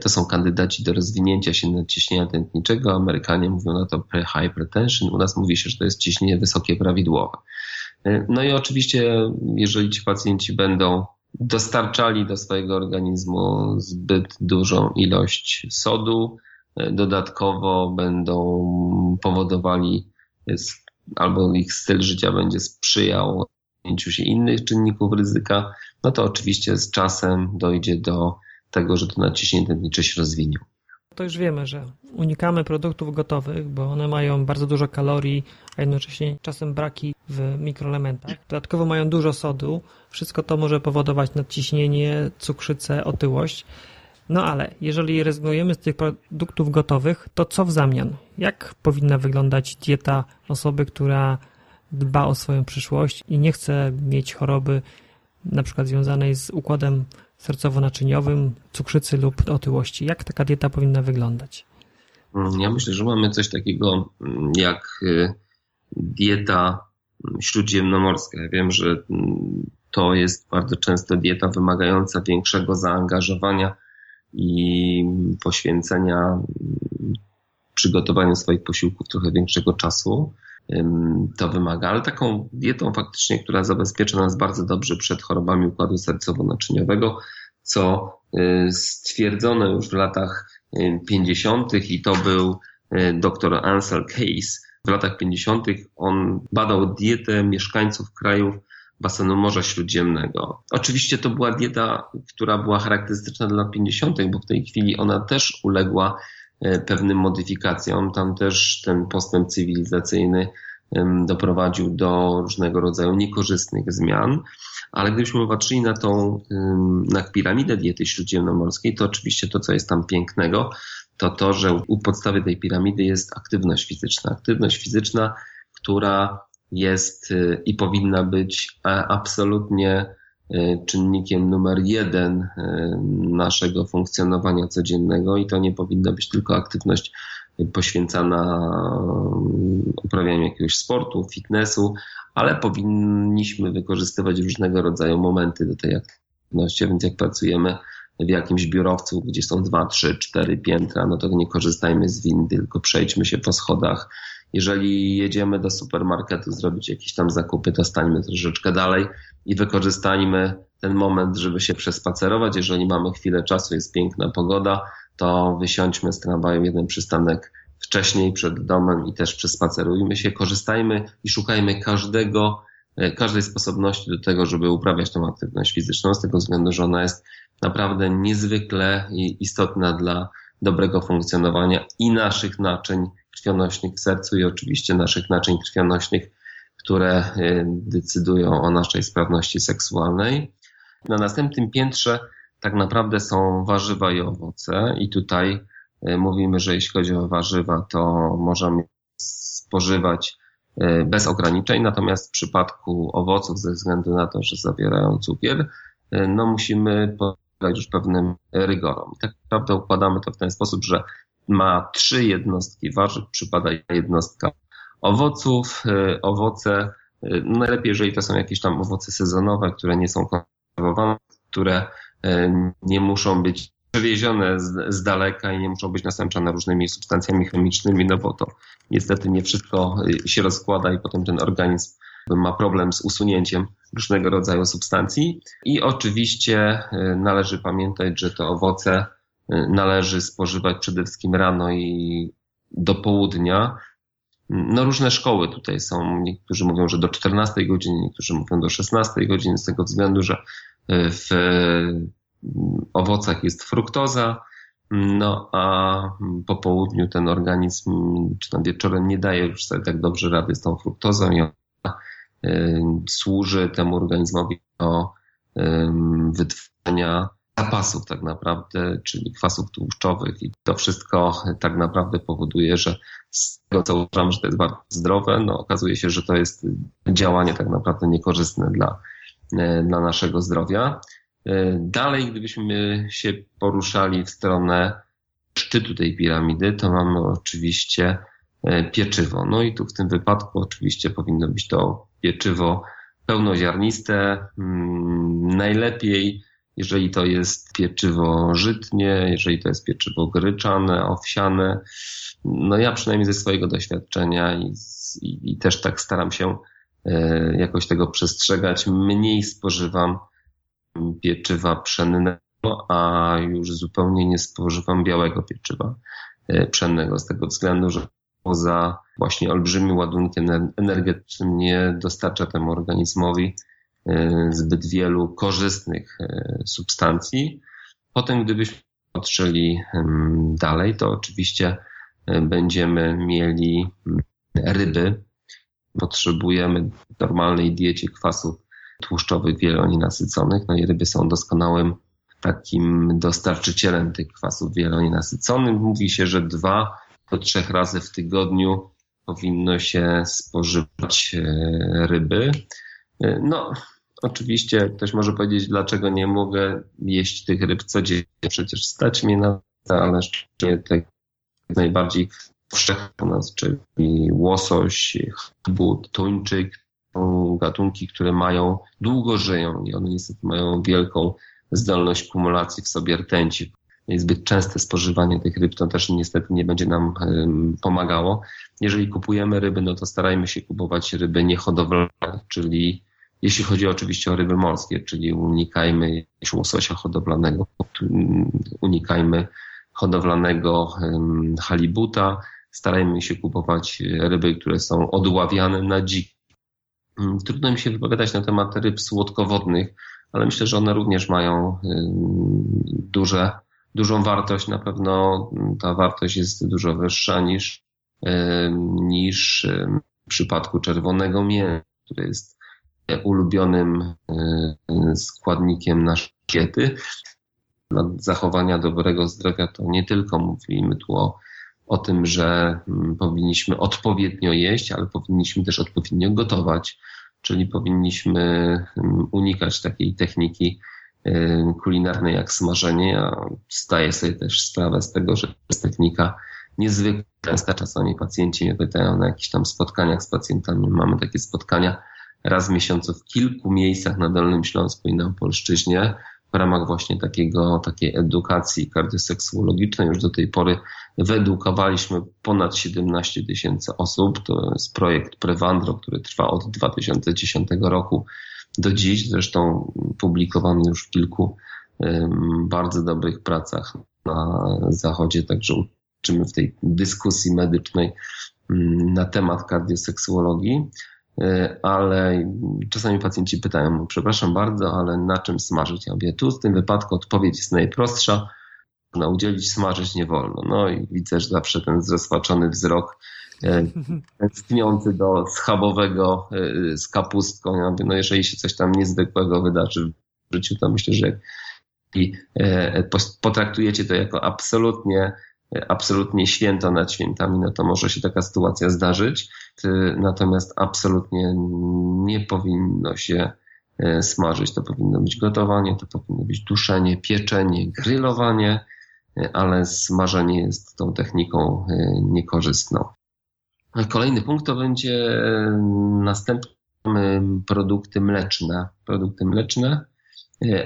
To są kandydaci do rozwinięcia się nadciśnienia tętniczego. Amerykanie mówią na to pre-hypertension. U nas mówi się, że to jest ciśnienie wysokie prawidłowe. E, no i oczywiście, jeżeli ci pacjenci będą dostarczali do swojego organizmu zbyt dużą ilość sodu, dodatkowo będą powodowali albo ich styl życia będzie sprzyjał podjęciu się innych czynników ryzyka, no to oczywiście z czasem dojdzie do tego, że to naciśnienie tętnicze się rozwinie. To już wiemy, że unikamy produktów gotowych, bo one mają bardzo dużo kalorii, a jednocześnie czasem braki w mikroelementach. Dodatkowo mają dużo sodu. Wszystko to może powodować nadciśnienie, cukrzycę, otyłość. No ale jeżeli rezygnujemy z tych produktów gotowych, to co w zamian? Jak powinna wyglądać dieta osoby, która dba o swoją przyszłość i nie chce mieć choroby na przykład związanej z układem sercowo-naczyniowym, cukrzycy lub otyłości? Jak taka dieta powinna wyglądać? Ja myślę, że mamy coś takiego mm, jak y, dieta śródziemnomorska. Ja wiem, że mm, to jest bardzo często dieta wymagająca większego zaangażowania i poświęcenia przygotowaniu swoich posiłków trochę większego czasu to wymaga, ale taką dietą faktycznie, która zabezpiecza nas bardzo dobrze przed chorobami układu sercowo-naczyniowego, co y, stwierdzono już w latach 50. Y, i to był y, dr Ansel Case. W latach 50. on badał dietę mieszkańców krajów basenu Morza Śródziemnego. Oczywiście to była dieta, która była charakterystyczna dla lat 50., bo w tej chwili ona też uległa e, pewnym modyfikacjom. Tam też ten postęp cywilizacyjny doprowadził do różnego rodzaju niekorzystnych zmian. Ale gdybyśmy patrzyli na tą, na piramidę diety śródziemnomorskiej, to oczywiście to, co jest tam pięknego, to to, że u podstawy tej piramidy jest aktywność fizyczna. Aktywność fizyczna, która jest y, i powinna być absolutnie y, czynnikiem numer jeden y, naszego funkcjonowania codziennego i to nie powinna być tylko aktywność poświęcana uprawianiu jakiegoś sportu, fitnessu, ale powinniśmy wykorzystywać różnego rodzaju momenty do tej aktywności, więc jak pracujemy w jakimś biurowcu, gdzie są dwa, trzy, cztery piętra, no to nie korzystajmy z windy, tylko przejdźmy się po schodach. Jeżeli jedziemy do supermarketu zrobić jakieś tam zakupy, to stańmy troszeczkę dalej i wykorzystajmy ten moment, żeby się przespacerować. Jeżeli mamy chwilę czasu, jest piękna pogoda, to wysiądźmy z tramwaju jeden przystanek wcześniej przed domem i też przespacerujmy się. Korzystajmy i szukajmy każdego, e, każdej sposobności do tego, żeby uprawiać tą aktywność fizyczną, z tego względu, że ona jest naprawdę niezwykle istotna dla dobrego funkcjonowania i naszych naczyń krwionośnych w sercu i oczywiście naszych naczyń krwionośnych, które e, decydują o naszej sprawności seksualnej. Na następnym piętrze tak naprawdę są warzywa i owoce i tutaj e, mówimy, że jeśli chodzi o warzywa, to możemy spożywać e, bez ograniczeń, natomiast w przypadku owoców, ze względu na to, że zawierają cukier, no musimy podlegać już pewnym rygorom. Tak naprawdę układamy to w ten sposób, że ma trzy jednostki warzyw, przypada jednostka owoców. Y, owoce, y, najlepiej jeżeli to są jakieś tam owoce sezonowe, które nie są konserwowane, które y, nie muszą być przewiezione z, z, daleka i nie muszą być nasączane różnymi substancjami chemicznymi, no bo to niestety nie wszystko się rozkłada i potem ten organizm ma problem z usunięciem różnego rodzaju substancji. I oczywiście należy pamiętać, że te owoce należy spożywać przede wszystkim rano i do południa. No różne szkoły tutaj są. Niektórzy mówią, że do 14 godziny, niektórzy mówią do 16 godziny, z tego względu, że e, w owocach jest fruktoza, no a po południu ten organizm, czy tam wieczorem nie daje już sobie tak dobrze rady z tą fruktozą i ona e, służy temu organizmowi do wytworzenia zapasów tak naprawdę, czyli kwasów tłuszczowych i to wszystko tak naprawdę powoduje, że z tego co uważam, że to jest bardzo zdrowe, no okazuje się, że to jest działanie tak naprawdę niekorzystne dla, e, dla naszego zdrowia. E, dalej, gdybyśmy się poruszali w stronę szczytu tej piramidy, to mamy oczywiście e, pieczywo. No i tu w tym wypadku oczywiście powinno być to pieczywo pełnoziarniste, mm, najlepiej jeżeli to jest pieczywo żytnie, jeżeli to jest pieczywo gryczane, owsiane. No ja przynajmniej ze swojego doświadczenia i, i, i też tak staram się e, jakoś tego przestrzegać. Mniej spożywam pieczywa pszennego, a już zupełnie nie spożywam białego pieczywa e, pszennego z tego względu, że poza właśnie olbrzymim ładunkiem energetycznym nie dostarcza temu organizmowi zbyt wielu korzystnych e, substancji. Potem, gdybyśmy patrzyli dalej, to oczywiście e, będziemy mieli ryby. Potrzebujemy w normalnej diecie kwasów tłuszczowych wielonienasyconych. No i ryby są doskonałym takim dostarczycielem tych kwasów wielonienasyconych. Mówi się, że dwa do trzech razy w tygodniu powinno się spożywać ryby. No, Oczywiście ktoś może powiedzieć, dlaczego nie mogę jeść tych ryb codziennie. Przecież stać mnie na to, ale szczególnie te najbardziej powszechne nas, czyli łosoś, but, tuńczyk, są gatunki, które mają, długo żyją i one niestety mają wielką zdolność kumulacji w sobie rtęci. Zbyt częste spożywanie tych ryb to też niestety nie będzie nam pomagało. Jeżeli kupujemy ryby, no to starajmy się kupować ryby niehodowlane, czyli jeśli chodzi oczywiście o ryby morskie, czyli unikajmy łososia hodowlanego, unikajmy hodowlanego halibuta, starajmy się kupować ryby, które są odławiane na dzik. Mm, trudno mi się wypowiadać na temat ryb słodkowodnych, ale myślę, że one również mają duże, dużą wartość. Na pewno ta wartość jest dużo wyższa niż, niż w przypadku czerwonego mięsa, które jest ulubionym składnikiem naszej diety. Dla zachowania dobrego zdrowia to nie tylko mówimy tu o, o tym, że powinniśmy odpowiednio jeść, ale powinniśmy też odpowiednio gotować czyli powinniśmy mm, unikać takiej techniki y, kulinarnej jak smażenie. Ja zdaję sobie też sprawę z tego, że to jest technika niezwykle częsta. Czasami pacjenci mnie pytają na jakichś tam spotkaniach z pacjentami. Mamy takie spotkania raz w miesiącu w kilku miejscach na Dolnym Śląsku i na Opolszczyźnie w ramach właśnie takiego, takiej edukacji kardioseksuologicznej. Już do tej pory wyedukowaliśmy ponad 17 tysięcy osób. To jest projekt Prevandro, który trwa od 2010 roku do dziś. Zresztą publikowany już w kilku bardzo dobrych pracach na zachodzie, także uczymy w tej dyskusji medycznej um, na temat kardioseksuologii. E, ale czasami pacjenci pytają, przepraszam bardzo, ale na czym smażyć? Ja mówię, tu w tym wypadku odpowiedź jest najprostsza, na udzielić smażyć nie wolno. No i widzę, że zawsze ten zrozpaczony wzrok e, tęskniący do schabowego e, z kapustką. Ja mówię, no jeżeli się coś tam niezwykłego wydarzy w życiu, to myślę, że i potraktujecie to jako absolutnie absolutnie święto nad świętami, no to może się taka sytuacja zdarzyć. Natomiast absolutnie nie powinno się e, smażyć. To powinno być gotowanie, to powinno być duszenie, pieczenie, grillowanie, e, ale smażenie jest tą techniką niekorzystną. Kolejny punkt to będzie następny produkty mleczne. Produkty mleczne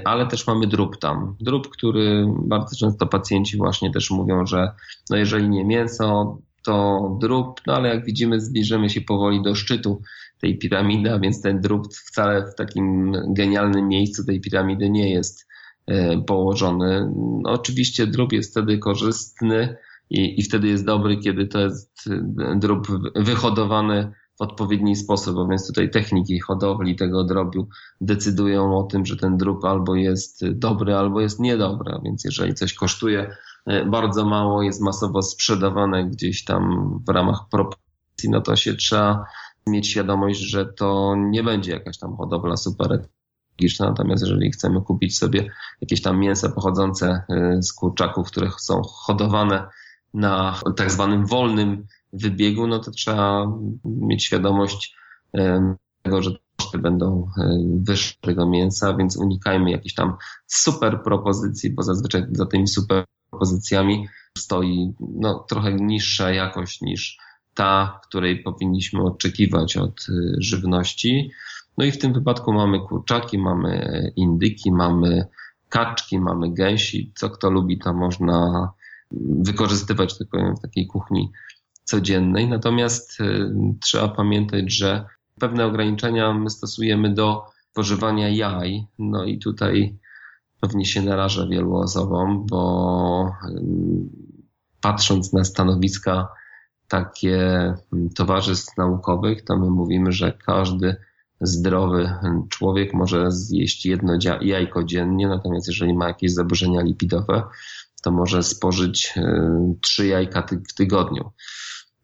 ale też mamy drób tam. Drób, który bardzo często pacjenci właśnie też mówią, że no jeżeli nie mięso, to drób, no ale jak widzimy, zbliżymy się powoli do szczytu tej piramidy, a więc ten drób wcale w takim genialnym miejscu tej piramidy nie jest e, położony. No, oczywiście drób jest wtedy korzystny i, i wtedy jest dobry, kiedy to jest drób wyhodowany w odpowiedni sposób, a więc tutaj techniki hodowli tego drobiu decydują o tym, że ten drób albo jest dobry, albo jest niedobry, a więc jeżeli coś kosztuje e, bardzo mało, jest masowo sprzedawane gdzieś tam w ramach proporcji, no to się trzeba mieć świadomość, że to nie będzie jakaś tam hodowla super Natomiast jeżeli chcemy kupić sobie jakieś tam mięsa pochodzące e, z kurczaków, które są hodowane na tak zwanym wolnym wybiegu, no to trzeba mieć świadomość tego, że koszty będą wyższe tego mięsa, więc unikajmy jakichś tam super propozycji, bo zazwyczaj za tymi super propozycjami stoi no, trochę niższa jakość niż ta, której powinniśmy oczekiwać od y, żywności. No i w tym wypadku mamy kurczaki, mamy indyki, mamy kaczki, mamy gęsi. Co kto lubi, to można wykorzystywać, powiem, w takiej kuchni codziennej. Natomiast y, trzeba pamiętać, że pewne ograniczenia my stosujemy do spożywania jaj. No i tutaj pewnie się naraża wielu osobom, bo y, patrząc na stanowiska takie y, towarzystw naukowych, to my mówimy, że każdy zdrowy człowiek może zjeść jedno jajko dziennie, natomiast jeżeli ma jakieś zaburzenia lipidowe, to może spożyć trzy jajka w tygodniu.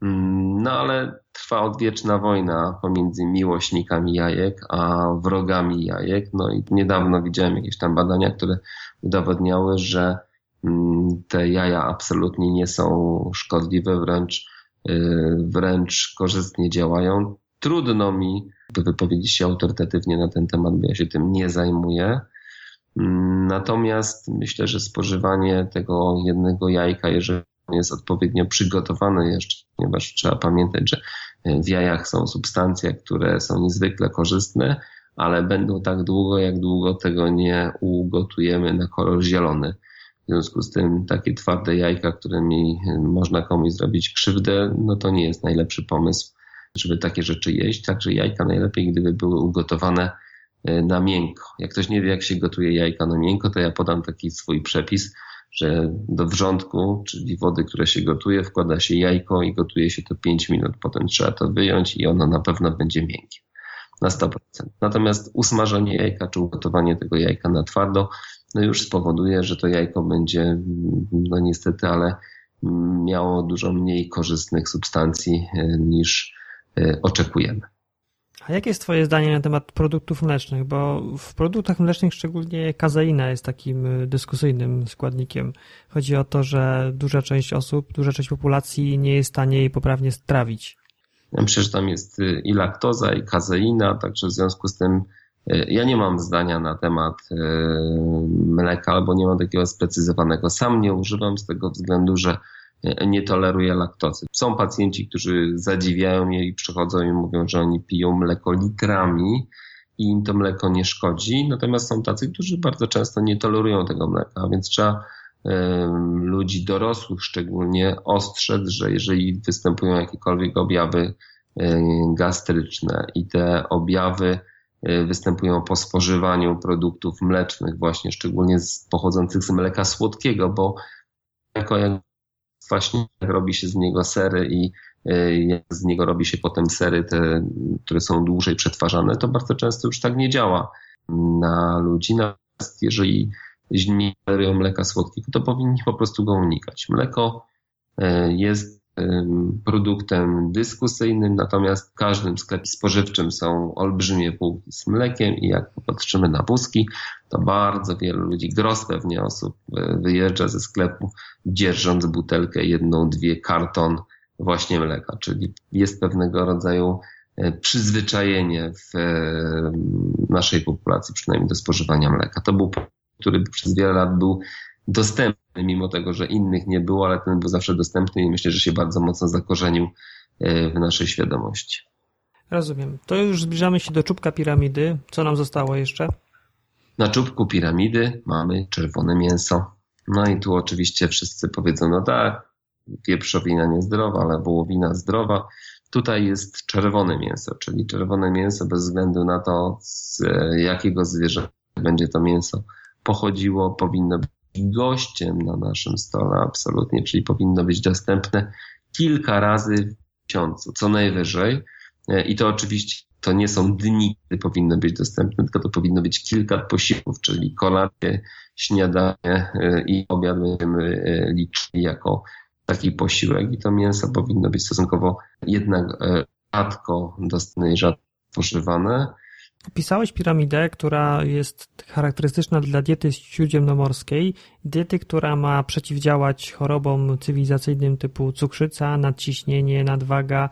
Mm, no ale trwa odwieczna wojna pomiędzy miłośnikami jajek a wrogami jajek. No i niedawno widziałem jakieś tam badania, które udowodniały, że mm, te jaja absolutnie nie są szkodliwe, wręcz, y, wręcz korzystnie działają. Trudno mi wypowiedzieć się autorytatywnie na ten temat, bo ja się tym nie zajmuję. Mm, natomiast myślę, że spożywanie tego jednego jajka, jeżeli jest odpowiednio przygotowany jeszcze, ponieważ trzeba pamiętać, że w jajach są substancje, które są niezwykle korzystne, ale będą tak długo, jak długo tego nie ugotujemy na kolor zielony. W związku z tym takie twarde jajka, którymi można komuś zrobić krzywdę, no to nie jest najlepszy pomysł, żeby takie rzeczy jeść. Także jajka najlepiej, gdyby były ugotowane e, na miękko. Jak ktoś nie wie, jak się gotuje jajka na miękko, to ja podam taki swój przepis że do wrzątku, czyli wody, które się gotuje, wkłada się jajko i gotuje się to 5 minut. Potem trzeba to wyjąć i ono na pewno będzie miękkie. na 100%. Natomiast usmażenie jajka czy ugotowanie tego jajka na twardo no już spowoduje, że to jajko będzie, no niestety, ale miało dużo mniej korzystnych substancji e, niż e, oczekujemy. A jakie jest Twoje zdanie na temat produktów mlecznych? Bo w produktach mlecznych szczególnie kazeina jest takim e, dyskusyjnym składnikiem. Chodzi o to, że duża część osób, duża część populacji nie jest w stanie jej poprawnie strawić. Ja myślę, że tam jest i laktoza, i kazeina, także w związku z tym ja nie mam zdania na temat mleka, albo nie mam takiego sprecyzowanego. Sam nie używam z tego względu, że nie toleruje laktozy. Są pacjenci, którzy zadziwiają je i przychodzą i mówią, że oni piją mleko litrami i im to mleko nie szkodzi. Natomiast są tacy, którzy bardzo często nie tolerują tego mleka, więc trzeba ludzi dorosłych szczególnie ostrzec, że jeżeli występują jakiekolwiek objawy gastryczne i te objawy występują po spożywaniu produktów mlecznych, właśnie szczególnie pochodzących z mleka słodkiego, bo mleko właśnie robi się z niego sery i jak z niego robi się potem sery, te, które są dłużej przetwarzane, to bardzo często już tak nie działa na ludzi. Natomiast jeżeli tolerują mleka słodkiego, to powinni po prostu go unikać. Mleko y, jest produktem dyskusyjnym, natomiast w każdym sklepie spożywczym są olbrzymie półki z mlekiem i jak popatrzymy na wózki, to bardzo wielu ludzi, gros pewnie osób e, wyjeżdża ze sklepu dzierżąc butelkę jedną, dwie karton właśnie mleka, czyli jest pewnego rodzaju e, przyzwyczajenie w e, naszej populacji, przynajmniej do spożywania mleka. To był, który przez wiele lat był dostępny, mimo tego, że innych nie było, ale ten był zawsze dostępny i myślę, że się bardzo mocno zakorzenił e, w naszej świadomości. Rozumiem. To już zbliżamy się do czubka piramidy. Co nam zostało jeszcze? Na czubku piramidy mamy czerwone mięso. No i tu oczywiście wszyscy powiedzą, no tak, wieprzowina niezdrowa, ale wołowina zdrowa. Tutaj jest czerwone mięso, czyli czerwone mięso bez względu na to, z jakiego zwierzęcia będzie to mięso pochodziło, powinno być gościem na naszym stole, absolutnie, czyli powinno być dostępne kilka razy w miesiącu, co najwyżej. E, I to oczywiście to nie są dni, kiedy powinno być dostępne, tylko to powinno być kilka posiłków, czyli kolację, śniadanie e, i obiad będziemy e, liczyli jako taki posiłek i to mięso powinno być stosunkowo jednak rzadko dostępne i rzadko spożywane. Opisałeś piramidę, która jest charakterystyczna dla diety śródziemnomorskiej, diety, która ma przeciwdziałać chorobom cywilizacyjnym typu cukrzyca, nadciśnienie, nadwaga,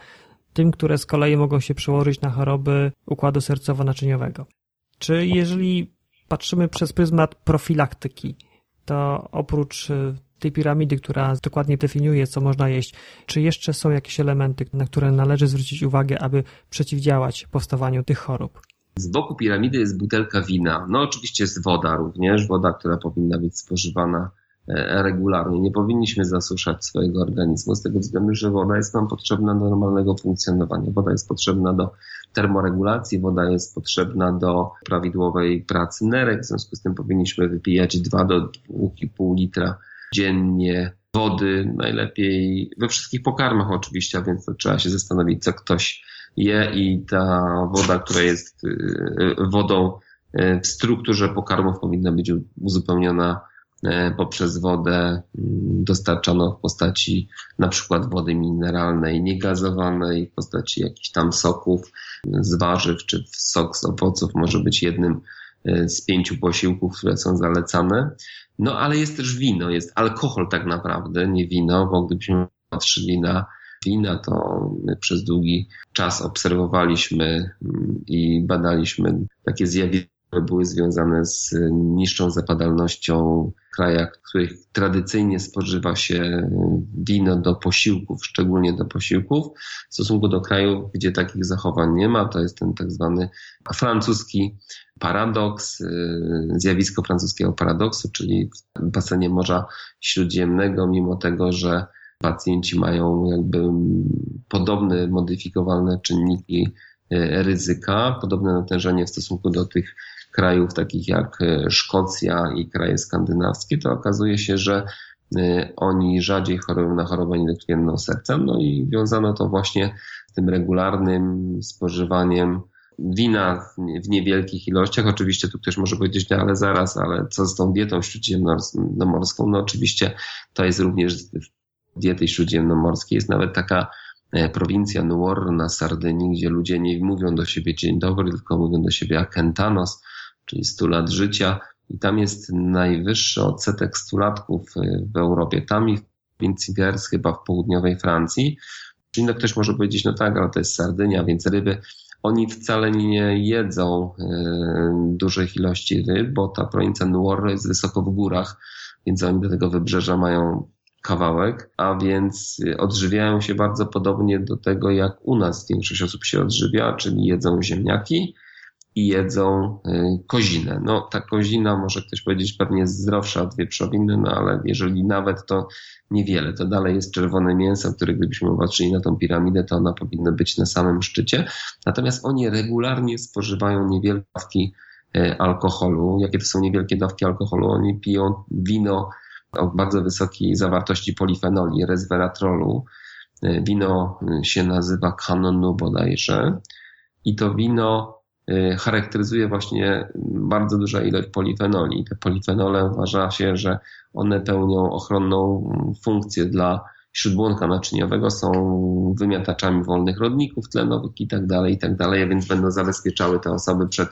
tym, które z kolei mogą się przełożyć na choroby układu sercowo-naczyniowego. Czy jeżeli patrzymy przez pryzmat profilaktyki, to oprócz y, tej piramidy, która dokładnie definiuje, co można jeść, czy jeszcze są jakieś elementy, na które należy zwrócić uwagę, aby przeciwdziałać powstawaniu tych chorób? Z boku piramidy jest butelka wina. No oczywiście jest woda również, woda, która powinna być spożywana e, regularnie. Nie powinniśmy zasuszać swojego organizmu z tego względu, że woda jest nam potrzebna do normalnego funkcjonowania. Woda jest potrzebna do termoregulacji, woda jest potrzebna do prawidłowej pracy nerek, w związku z tym powinniśmy wypijać 2 do 2,5 litra dziennie wody, najlepiej we wszystkich pokarmach oczywiście, a więc to trzeba się zastanowić, co ktoś je i ta woda, która jest y, y, wodą y, w strukturze pokarmów powinna być uzupełniona poprzez wodę dostarczaną w postaci na przykład wody mineralnej, niegazowanej, w postaci jakichś tam soków z warzyw, czy sok z owoców może być jednym z pięciu posiłków, które są zalecane. No ale jest też wino, jest alkohol tak naprawdę, nie wino, bo gdybyśmy patrzyli na wina, to przez długi czas obserwowaliśmy mm, i badaliśmy takie zjawiska, które były związane z niższą zapadalnością w krajach, w których tradycyjnie spożywa się wino do posiłków, szczególnie do posiłków, w stosunku do krajów, gdzie takich zachowań nie ma. To jest ten tak zwany francuski paradoks, y, zjawisko francuskiego paradoksu, czyli w basenie Morza Śródziemnego, mimo tego, że pacjenci mają jakby podobne modyfikowalne czynniki e, ryzyka, podobne natężenie w stosunku do tych krajów takich jak e, Szkocja i kraje skandynawskie, to okazuje się, że e, oni rzadziej chorują na chorobę niedokrwienną serca, no i wiązano to właśnie z tym regularnym spożywaniem wina w niewielkich ilościach. Oczywiście tu ktoś może powiedzieć, no ale zaraz, ale co z tą dietą śródziemnomorską? No oczywiście to jest również diety śródziemnomorskiej. Jest nawet taka e, prowincja Nuor na Sardynii, gdzie ludzie nie mówią do siebie dzień dobry, tylko mówią do siebie akentanos, czyli 100 lat życia. I tam jest najwyższy odsetek stulatków e, w Europie. Tam i w prowincji Gers, chyba w południowej Francji. Czyli no ktoś może powiedzieć, no tak, ale to jest Sardynia, więc ryby oni wcale nie jedzą e, dużych ilości ryb, bo ta prowincja Nuoro jest wysoko w górach, więc oni do tego wybrzeża mają kawałek, a więc odżywiają się bardzo podobnie do tego, jak u nas większość osób się odżywia, czyli jedzą ziemniaki i jedzą e, kozinę. No ta kozina, może ktoś powiedzieć, pewnie jest zdrowsza od wieprzowiny, no ale jeżeli nawet to niewiele. To dalej jest czerwone mięso, które gdybyśmy patrzyli na tą piramidę, to ona powinna być na samym szczycie. Natomiast oni regularnie spożywają niewielkie dawki e, alkoholu. Jakie to są niewielkie dawki alkoholu? Oni piją wino o bardzo wysokiej zawartości polifenoli, resveratrolu. E, wino e, się nazywa kanonu bodajże. I to wino charakteryzuje właśnie bardzo duża ilość polifenoli. Te polifenole uważa się, że one pełnią ochronną funkcję dla śródbłonka naczyniowego, są wymiataczami wolnych rodników tlenowych i tak dalej, i tak więc będą zabezpieczały te osoby przed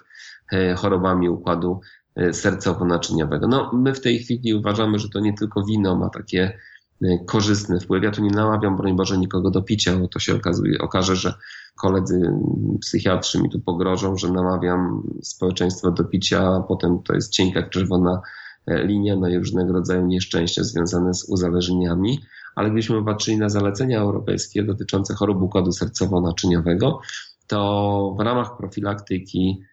e, chorobami układu e, sercowo-naczyniowego. No, my w tej chwili uważamy, że to nie tylko wino ma takie e, korzystny wpływ. Ja tu nie namawiam, broń Boże, nikogo do picia, bo to się okazuje, okaże, że koledzy psychiatrzy mi tu pogrożą, że namawiam społeczeństwo do picia, a potem to jest cienka czerwona E, linia no i różnego rodzaju nieszczęścia związane z uzależnieniami, ale gdybyśmy patrzyli na zalecenia europejskie dotyczące chorób układu sercowo-naczyniowego, to w ramach profilaktyki e,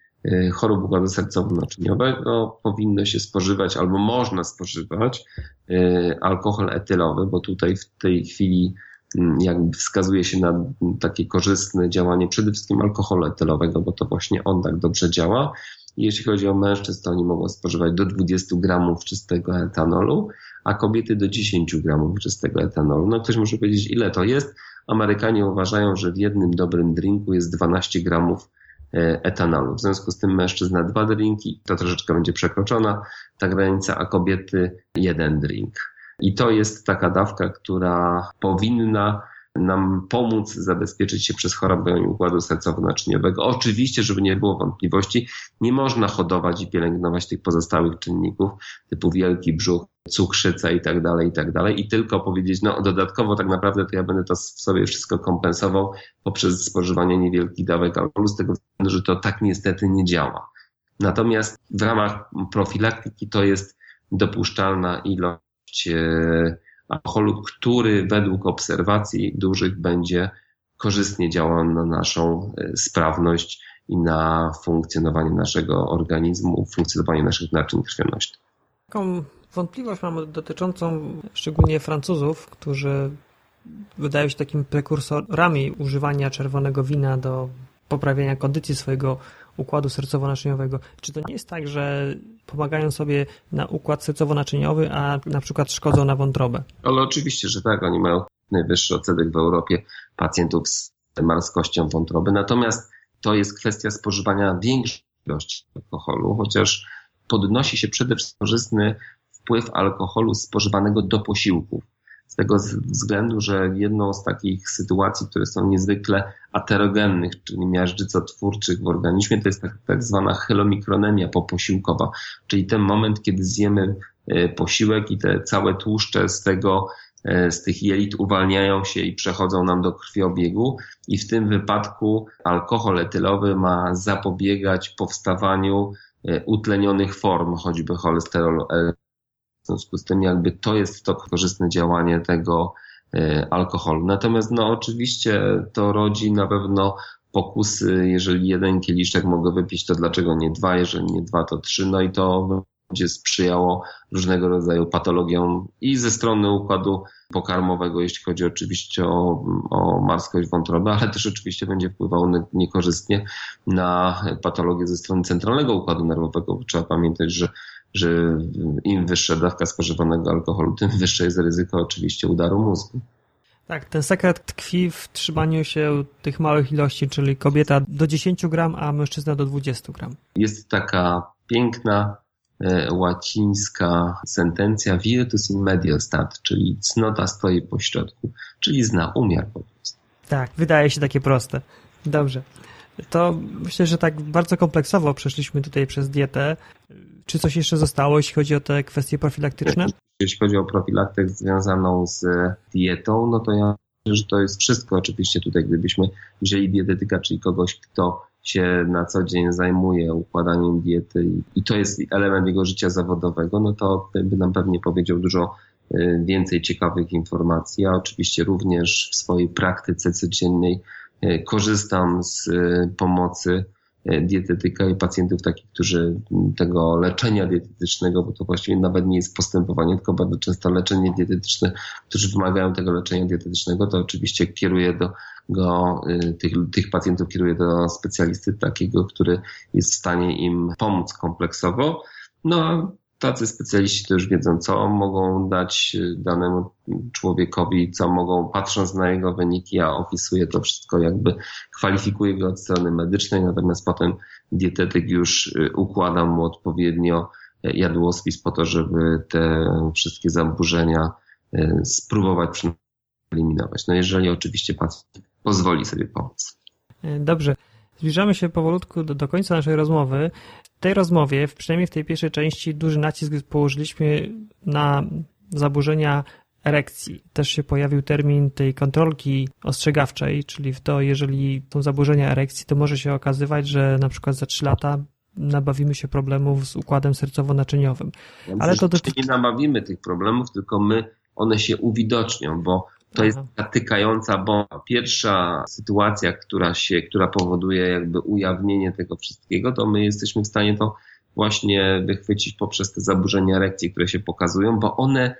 chorób układu sercowo-naczyniowego powinno się spożywać albo można spożywać e, alkohol etylowy, bo tutaj w tej chwili mm, jakby wskazuje się na takie korzystne działanie przede wszystkim alkoholu etylowego, bo to właśnie on tak dobrze działa. Jeśli chodzi o mężczyzn, to oni mogą spożywać do 20 gramów czystego etanolu, a kobiety do 10 gramów czystego etanolu. No ktoś może powiedzieć, ile to jest. Amerykanie uważają, że w jednym dobrym drinku jest 12 gramów etanolu. W związku z tym mężczyzna dwa drinki, to troszeczkę będzie przekroczona ta granica, a kobiety jeden drink. I to jest taka dawka, która powinna nam pomóc zabezpieczyć się przez chorobę układu sercowo-naczyniowego. Oczywiście, żeby nie było wątpliwości, nie można hodować i pielęgnować tych pozostałych czynników typu wielki brzuch, cukrzyca i tak dalej, i tak dalej i tylko powiedzieć, no dodatkowo tak naprawdę to ja będę to sobie wszystko kompensował poprzez spożywanie niewielkich dawek alkoholu z tego względu, że to tak niestety nie działa. Natomiast w ramach profilaktyki to jest dopuszczalna ilość e, alkoholu, który według obserwacji dużych będzie korzystnie działał na naszą e, sprawność i na funkcjonowanie naszego organizmu, funkcjonowanie naszych naczyń krwionośnych. Taką wątpliwość mam dotyczącą szczególnie Francuzów, którzy wydają się takimi prekursorami używania czerwonego wina do poprawienia kondycji swojego układu sercowo-naczyniowego. Czy to nie jest tak, że pomagają sobie na układ sercowo-naczyniowy, a na przykład szkodzą na wątrobę? Ale oczywiście, że tak. Oni mają najwyższy odsetek w Europie pacjentów z marskością wątroby. Natomiast to jest kwestia spożywania większej ilości alkoholu, chociaż podnosi się przede wszystkim korzystny wpływ alkoholu spożywanego do posiłków z tego względu, że jedną z takich sytuacji, które są niezwykle aterogennych, czyli miażdżycotwórczych w organizmie, to jest tak, tak zwana chylomikronemia poposiłkowa, czyli ten moment, kiedy zjemy e, posiłek i te całe tłuszcze z tego e, z tych jelit uwalniają się i przechodzą nam do krwiobiegu. I w tym wypadku alkohol etylowy ma zapobiegać powstawaniu e, utlenionych form, choćby cholesterolu w związku z tym jakby to jest to korzystne działanie tego e, alkoholu. Natomiast no oczywiście to rodzi na pewno pokusy, jeżeli jeden kieliszek mogę wypić, to dlaczego nie dwa, jeżeli nie dwa, to trzy, no i to będzie sprzyjało różnego rodzaju patologiom i ze strony układu pokarmowego, jeśli chodzi oczywiście o, o marskość wątroby, ale też oczywiście będzie wpływało niekorzystnie na patologię ze strony centralnego układu nerwowego. Trzeba pamiętać, że że im wyższa dawka spożywanego alkoholu, tym wyższe jest ryzyko oczywiście udaru mózgu. Tak, ten sekret tkwi w trzymaniu się tych małych ilości, czyli kobieta do 10 gram, a mężczyzna do 20 gram. Jest taka piękna e, łacińska sentencja virtus in medio stat, czyli cnota stoi po środku, czyli zna umiar po prostu. Tak, wydaje się takie proste. Dobrze. To myślę, że tak bardzo kompleksowo przeszliśmy tutaj przez dietę. Czy coś jeszcze zostało, jeśli chodzi o te kwestie profilaktyczne? Jeśli chodzi o profilaktykę związaną z dietą, no to ja myślę, że to jest wszystko. Oczywiście tutaj, gdybyśmy wzięli dietetyka, czyli kogoś, kto się na co dzień zajmuje układaniem diety i to jest element jego życia zawodowego, no to by nam pewnie powiedział dużo y, więcej ciekawych informacji. Ja oczywiście również w swojej praktyce codziennej y, korzystam z pomocy E, dietetyka i pacjentów takich, którzy tego leczenia dietetycznego, bo to właściwie nawet nie jest postępowanie, tylko bardzo często leczenie dietetyczne, którzy wymagają tego leczenia dietetycznego, to oczywiście kieruje do go, y, tych, tych pacjentów kieruje do specjalisty takiego, który jest w stanie im pomóc kompleksowo. No tacy specjaliści to już wiedzą, co mogą dać y, danemu człowiekowi, co mogą, patrząc na jego wyniki, ja opisuję to wszystko, jakby kwalifikuję go od strony medycznej, natomiast potem dietetyk już y, układa mu odpowiednio y, jadłospis po to, żeby te wszystkie zaburzenia spróbować eliminować. No jeżeli oczywiście pacjent pozwoli sobie pomóc. Dobrze. Zbliżamy się powolutku do, do końca naszej rozmowy. W tej rozmowie, przynajmniej w tej pierwszej części, duży nacisk położyliśmy na zaburzenia erekcji. Też się pojawił termin tej kontrolki ostrzegawczej, czyli w to, jeżeli są zaburzenia erekcji, to może się okazywać, że na przykład za 3 lata nabawimy się problemów z układem sercowo-naczyniowym. Ja Ale myślę, to dotyczy... nie nabawimy tych problemów, tylko my one się uwidocznią, bo to jest taka tykająca bomba. Pierwsza sytuacja, która się, która powoduje jakby ujawnienie tego wszystkiego, to my jesteśmy w stanie to właśnie wychwycić poprzez te zaburzenia erekcji, które się pokazują, bo one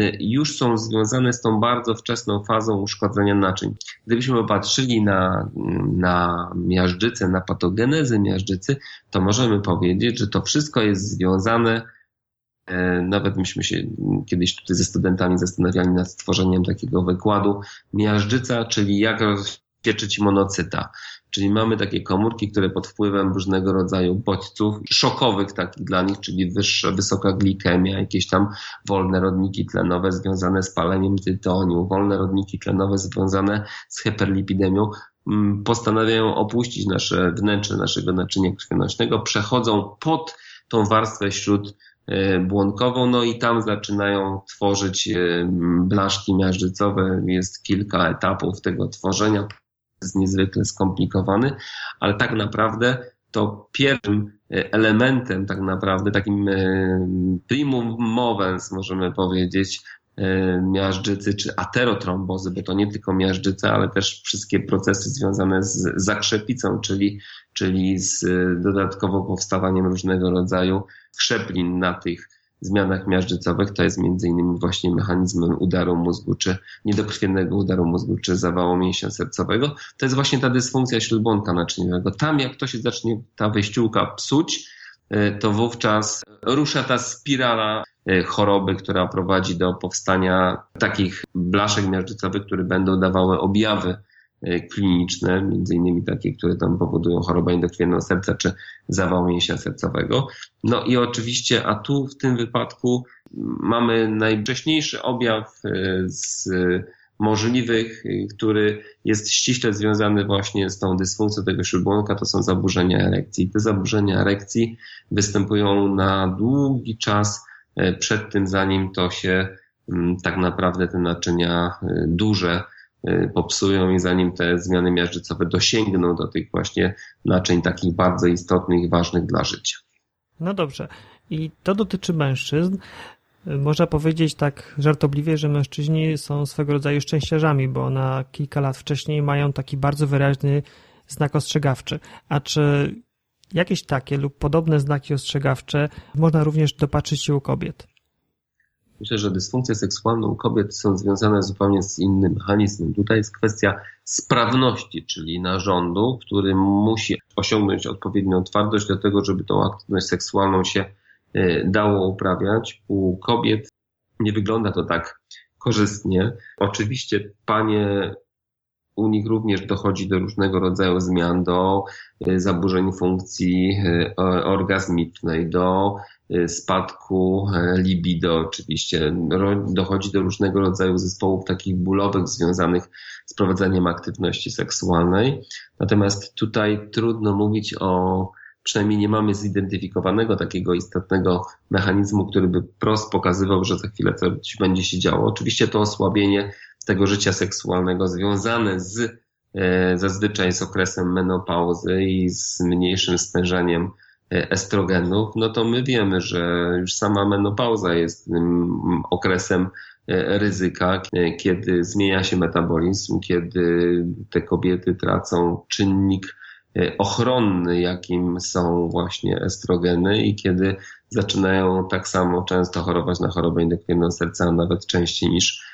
y, już są związane z tą bardzo wczesną fazą uszkodzenia naczyń. Gdybyśmy popatrzyli na, na miażdżycę, na patogenezę miażdżycy, to możemy powiedzieć, że to wszystko jest związane nawet myśmy się kiedyś tutaj ze studentami zastanawiali nad stworzeniem takiego wykładu miażdżyca, czyli jak rozpieczyć monocyta. Czyli mamy takie komórki, które pod wpływem różnego rodzaju bodźców szokowych takich dla nich, czyli wyższa, wysoka glikemia, jakieś tam wolne rodniki tlenowe związane z paleniem tytoniu, wolne rodniki tlenowe związane z hiperlipidemią, mm, postanawiają opuścić nasze wnętrze naszego naczynia krwionośnego, przechodzą pod tą warstwę śród E, błonkową, no i tam zaczynają tworzyć e, blaszki miażdżycowe. Jest kilka etapów tego tworzenia, jest niezwykle skomplikowany, ale tak naprawdę to pierwszym e, elementem, tak naprawdę takim primum movens, możemy powiedzieć, miażdżycy czy aterotrombozy, bo to nie tylko miażdżyca, ale też wszystkie procesy związane z zakrzepicą, czyli, czyli z dodatkowo powstawaniem różnego rodzaju krzeplin na tych zmianach miażdżycowych, to jest między innymi właśnie mechanizmem udaru mózgu, czy niedokrwiennego udaru mózgu, czy zawału mięśnia sercowego. To jest właśnie ta dysfunkcja śródbłonka naczyniowego. Tam jak to się zacznie ta wyściółka psuć, e, to wówczas rusza ta spirala choroby, która prowadzi do powstania takich blaszek miażdżycowych, które będą dawały objawy E, kliniczne, między innymi takie, które tam powodują chorobę endokrwienną serca czy zawał mięśnia sercowego. No i oczywiście, a tu w tym wypadku mamy najwcześniejszy objaw e, z możliwych, który jest ściśle związany właśnie z tą dysfunkcją tego śródbłonka, to są zaburzenia erekcji. Te zaburzenia erekcji występują na długi czas przed tym, zanim to się tak naprawdę te naczynia duże Y, popsują i zanim te zmiany miażdżycowe dosięgną do tych właśnie naczyń takich bardzo istotnych i ważnych dla życia. No dobrze. I to dotyczy mężczyzn. Można powiedzieć tak żartobliwie, że mężczyźni są swego rodzaju szczęściarzami, bo na kilka lat wcześniej mają taki bardzo wyraźny znak ostrzegawczy. A czy jakieś takie lub podobne znaki ostrzegawcze można również dopatrzyć się u kobiet? Myślę, że dysfunkcje seksualne u kobiet są związane zupełnie z innym mechanizmem. Tutaj jest kwestia sprawności, czyli narządu, który musi osiągnąć odpowiednią twardość do tego, żeby tą aktywność seksualną się e, dało uprawiać. U kobiet nie wygląda to tak korzystnie. Oczywiście panie u nich również dochodzi do różnego rodzaju zmian, do y, zaburzeń funkcji y, orgazmicznej, do y, spadku libido oczywiście. Dochodzi do różnego rodzaju zespołów takich bólowych związanych z prowadzeniem aktywności seksualnej. Natomiast tutaj trudno mówić o przynajmniej nie mamy zidentyfikowanego takiego istotnego mechanizmu, który by prost pokazywał, że za chwilę coś będzie się działo. Oczywiście to osłabienie tego życia seksualnego związane z e, zazwyczaj z okresem menopauzy i z mniejszym stężeniem e, estrogenów, no to my wiemy, że już sama menopauza jest okresem e, ryzyka, kiedy zmienia się metabolizm, kiedy te kobiety tracą czynnik ochronny, jakim są właśnie estrogeny i kiedy zaczynają tak samo często chorować na chorobę endokrwienną serca, nawet częściej niż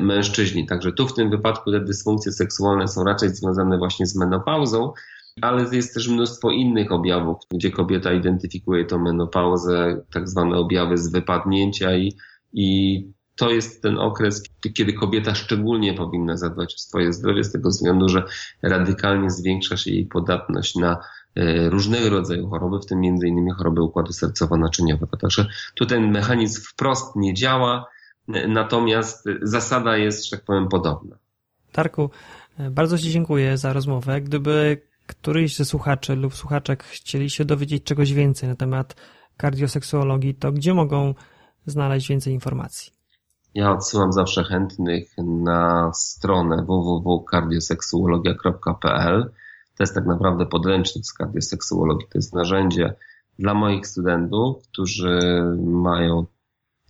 mężczyźni. Także tu w tym wypadku te dysfunkcje seksualne są raczej związane właśnie z menopauzą, ale jest też mnóstwo innych objawów, gdzie kobieta identyfikuje tą menopauzę, tak zwane objawy z wypadnięcia i, i to jest ten okres, kiedy kobieta szczególnie powinna zadbać o swoje zdrowie z tego względu, że radykalnie zwiększa się jej podatność na e, różnego rodzaju choroby, w tym innymi choroby układu sercowo-naczyniowego. Także tu ten mechanizm wprost nie działa, Natomiast zasada jest, że tak powiem, podobna. Darku, bardzo Ci dziękuję za rozmowę. Gdyby któryś ze słuchaczy lub słuchaczek chcieli się dowiedzieć czegoś więcej na temat kardioseksuologii, to gdzie mogą znaleźć więcej informacji? Ja odsyłam zawsze chętnych na stronę www.kardioseksuologia.pl. To jest tak naprawdę podręcznik z kardioseksuologii. To jest narzędzie dla moich studentów, którzy mają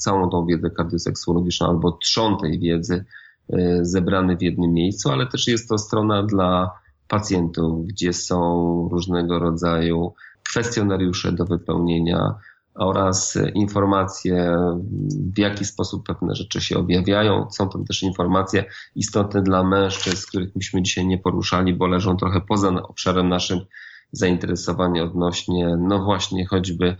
całą tą wiedzę kardioseksuologiczną albo trzon tej wiedzy e, zebrany w jednym miejscu, ale też jest to strona dla pacjentów, gdzie są różnego rodzaju kwestionariusze do wypełnienia oraz informacje, w jaki sposób pewne rzeczy się objawiają. Są tam też informacje istotne dla mężczyzn, których myśmy dzisiaj nie poruszali, bo leżą trochę poza obszarem naszym zainteresowania odnośnie, no właśnie, choćby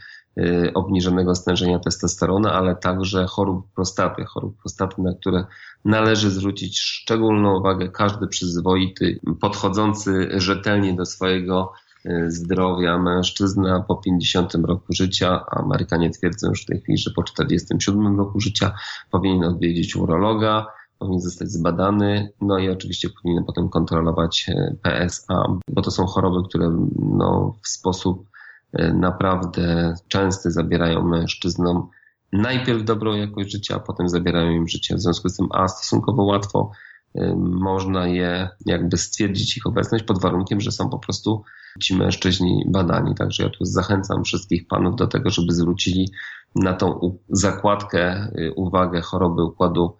obniżonego stężenia testosteronu, ale także chorób prostaty, chorób prostaty, na które należy zwrócić szczególną uwagę. Każdy przyzwoity, podchodzący rzetelnie do swojego y, zdrowia mężczyzna po 50 roku życia, Amerykanie twierdzą już w tej chwili, że po 47 roku życia powinien odwiedzić urologa, powinien zostać zbadany, no i oczywiście powinien potem kontrolować y, PSA, bo to są choroby, które no, w sposób naprawdę często zabierają mężczyznom najpierw dobrą jakość życia, a potem zabierają im życie. W związku z tym, a stosunkowo łatwo e, można je jakby stwierdzić ich obecność pod warunkiem, że są po prostu ci mężczyźni badani. Także ja tu zachęcam wszystkich panów do tego, żeby zwrócili na tą zakładkę e, uwagę choroby układu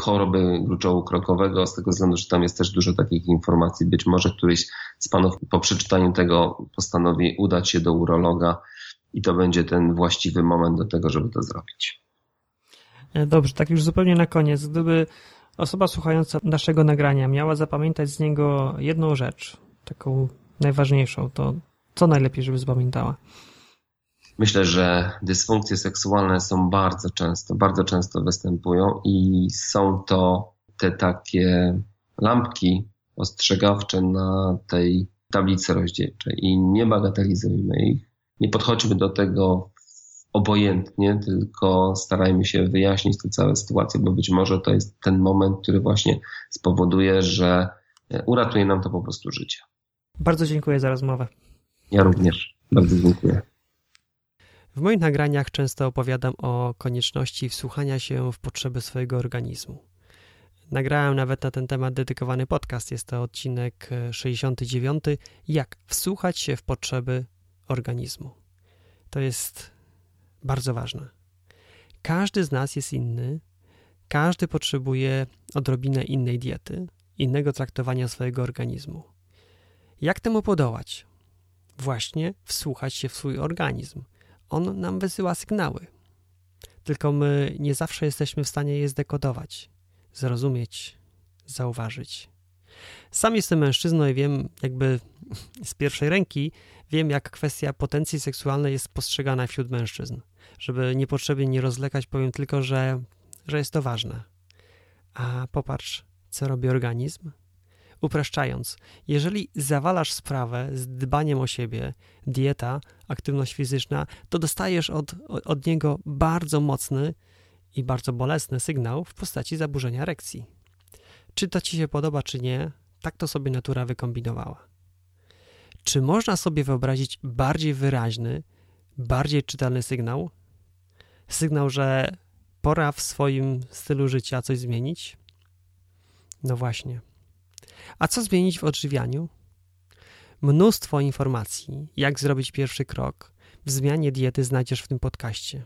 choroby gruczołu krokowego, z tego względu, że tam jest też dużo takich informacji. Być może któryś z panów po przeczytaniu tego postanowi udać się do urologa i to będzie ten właściwy moment do tego, żeby to zrobić. E, dobrze, tak już zupełnie na koniec. Gdyby osoba słuchająca naszego nagrania miała zapamiętać z niego jedną rzecz, taką najważniejszą, to co najlepiej, żeby zapamiętała? Myślę, że dysfunkcje seksualne są bardzo często, bardzo często występują i są to te takie lampki ostrzegawcze na tej tablicy rozdzielczej i nie bagatelizujmy ich. Nie podchodźmy do tego obojętnie, tylko starajmy się wyjaśnić tę całą sytuację, bo być może to jest ten moment, który właśnie spowoduje, że uratuje nam to po prostu życie. Bardzo dziękuję za rozmowę. Ja również. Bardzo dziękuję. W moich nagraniach często opowiadam o konieczności wsłuchania się w potrzeby swojego organizmu. Nagrałem nawet na ten temat dedykowany podcast. Jest to odcinek 69. Jak wsłuchać się w potrzeby organizmu. To jest bardzo ważne. Każdy z nas jest inny, każdy potrzebuje odrobinę innej diety, innego traktowania swojego organizmu. Jak temu podołać? Właśnie wsłuchać się w swój organizm on nam wysyła sygnały. Tylko my nie zawsze jesteśmy w stanie je zdekodować, zrozumieć, zauważyć. Sam jestem mężczyzną i wiem, jakby z pierwszej ręki, wiem, jak kwestia potencji seksualnej jest postrzegana wśród mężczyzn. Żeby niepotrzebnie nie rozlekać, powiem tylko, że, że jest to ważne. A popatrz, co robi organizm. Upraszczając, jeżeli zawalasz sprawę z dbaniem o siebie, dieta, aktywność fizyczna, to dostajesz od, od niego bardzo mocny i bardzo bolesny sygnał w postaci zaburzenia erekcji. Czy to ci się podoba, czy nie, tak to sobie natura wykombinowała. Czy można sobie wyobrazić bardziej wyraźny, bardziej czytelny sygnał? Sygnał, że pora w swoim stylu życia coś zmienić? No właśnie. A co zmienić w odżywianiu? Mnóstwo informacji, jak zrobić pierwszy krok w zmianie diety znajdziesz w tym podcaście.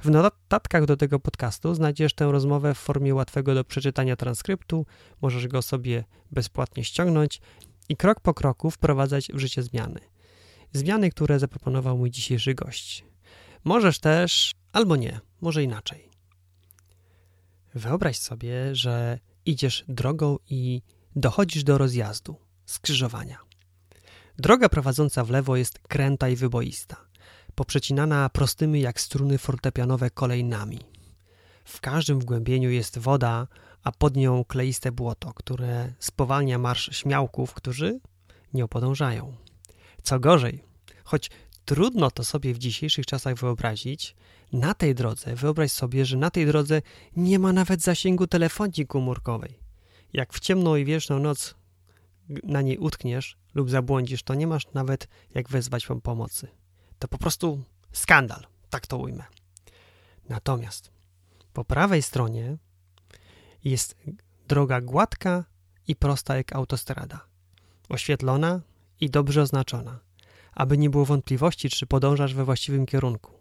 W notatkach do tego podcastu znajdziesz tę rozmowę w formie łatwego do przeczytania transkryptu, możesz go sobie bezpłatnie ściągnąć i krok po kroku wprowadzać w życie zmiany. Zmiany, które zaproponował mój dzisiejszy gość. Możesz też, albo nie, może inaczej. Wyobraź sobie, że idziesz drogą i dochodzisz do rozjazdu, skrzyżowania. Droga prowadząca w lewo jest kręta i wyboista, poprzecinana prostymi jak struny fortepianowe kolejnami. W każdym wgłębieniu jest woda, a pod nią kleiste błoto, które spowalnia marsz śmiałków, którzy nie podążają. Co gorzej, choć trudno to sobie w dzisiejszych czasach wyobrazić, na tej drodze, wyobraź sobie, że na tej drodze nie ma nawet zasięgu telefonii komórkowej. Jak w ciemną i wieczną noc na niej utkniesz lub zabłądzisz, to nie masz nawet jak wezwać pomocy. To po prostu skandal, tak to ujmę. Natomiast po prawej stronie jest droga gładka i prosta jak autostrada, oświetlona i dobrze oznaczona, aby nie było wątpliwości, czy podążasz we właściwym kierunku.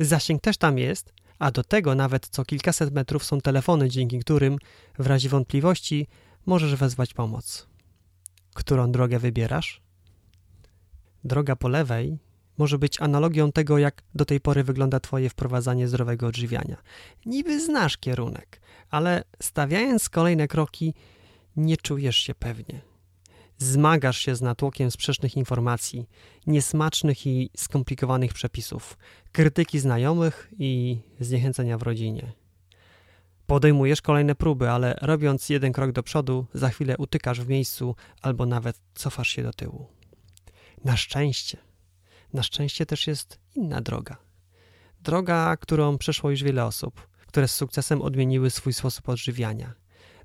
Zasięg też tam jest, a do tego nawet co kilkaset metrów są telefony, dzięki którym w razie wątpliwości możesz wezwać pomoc. Którą drogę wybierasz? Droga po lewej może być analogią tego, jak do tej pory wygląda Twoje wprowadzanie zdrowego odżywiania. Niby znasz kierunek, ale stawiając kolejne kroki, nie czujesz się pewnie. Zmagasz się z natłokiem sprzecznych informacji, niesmacznych i skomplikowanych przepisów, krytyki znajomych i zniechęcenia w rodzinie. Podejmujesz kolejne próby, ale robiąc jeden krok do przodu, za chwilę utykasz w miejscu albo nawet cofasz się do tyłu. Na szczęście, na szczęście też jest inna droga. Droga, którą przeszło już wiele osób, które z sukcesem odmieniły swój sposób odżywiania.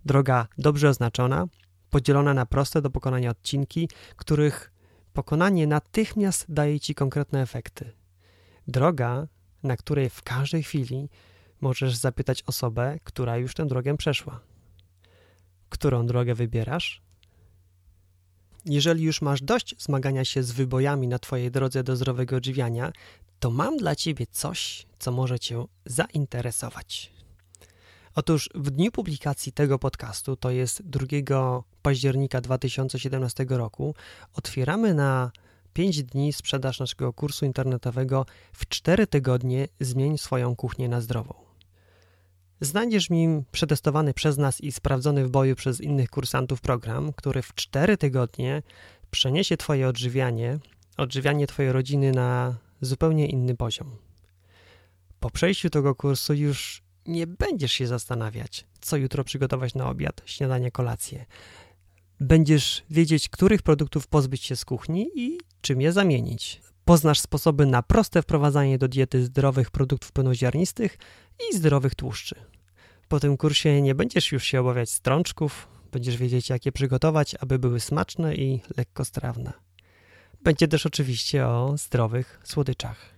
Droga dobrze oznaczona, podzielona na proste do pokonania odcinki, których pokonanie natychmiast daje ci konkretne efekty. Droga, na której w każdej chwili możesz zapytać osobę, która już tę drogę przeszła. Którą drogę wybierasz? Jeżeli już masz dość zmagania się z wybojami na Twojej drodze do zdrowego odżywiania, to mam dla Ciebie coś, co może Cię zainteresować. Otóż w dniu publikacji tego podcastu, to jest 2 października 2017 roku, otwieramy na 5 dni sprzedaż naszego kursu internetowego w 4 tygodnie Zmień swoją kuchnię na zdrową. Znajdziesz w przetestowany przez nas i sprawdzony w boju przez innych kursantów program, który w 4 tygodnie przeniesie Twoje odżywianie, odżywianie Twojej rodziny na zupełnie inny poziom. Po przejściu tego kursu już nie będziesz się zastanawiać, co jutro przygotować na obiad, śniadanie, kolację. Będziesz wiedzieć, których produktów pozbyć się z kuchni i czym je zamienić. Poznasz sposoby na proste wprowadzanie do diety zdrowych produktów pełnoziarnistych i zdrowych tłuszczy. Po tym kursie nie będziesz już się obawiać strączków, będziesz wiedzieć, jak je przygotować, aby były smaczne i lekkostrawne. Będzie też oczywiście o zdrowych słodyczach.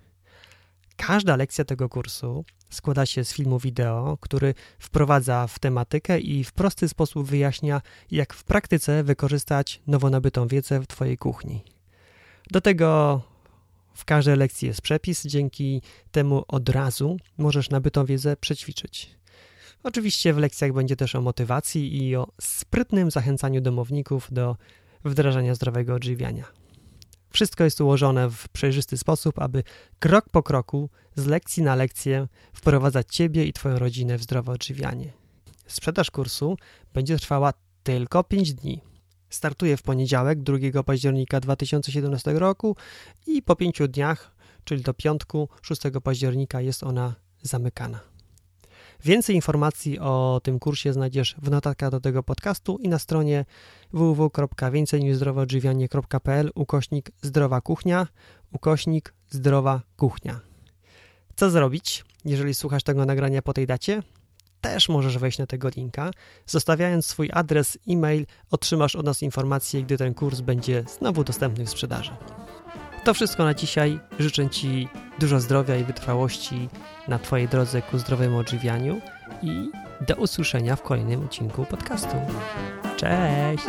Każda lekcja tego kursu składa się z filmu wideo, który wprowadza w tematykę i w prosty sposób wyjaśnia, jak w praktyce wykorzystać nowo nabytą wiedzę w Twojej kuchni. Do tego w każdej lekcji jest przepis, dzięki temu od razu możesz nabytą wiedzę przećwiczyć. Oczywiście w lekcjach będzie też o motywacji i o sprytnym zachęcaniu domowników do wdrażania zdrowego odżywiania. Wszystko jest ułożone w przejrzysty sposób, aby krok po kroku, z lekcji na lekcję, wprowadzać Ciebie i Twoją rodzinę w zdrowe odżywianie. Sprzedaż kursu będzie trwała tylko 5 dni. Startuje w poniedziałek, 2 października 2017 roku i po 5 dniach, czyli do piątku, 6 października jest ona zamykana. Więcej informacji o tym kursie znajdziesz w notatkach do tego podcastu i na stronie www.więcejniżzdrowoodżywianie.pl ukośnik zdrowa kuchnia, ukośnik zdrowa kuchnia. Co zrobić, jeżeli słuchasz tego nagrania po tej dacie? Też możesz wejść na tego linka. Zostawiając swój adres e-mail, otrzymasz od nas informację, gdy ten kurs będzie znowu dostępny w sprzedaży. To wszystko na dzisiaj. Życzę Ci dużo zdrowia i wytrwałości na Twojej drodze ku zdrowemu odżywianiu i do usłyszenia w kolejnym odcinku podcastu. Cześć!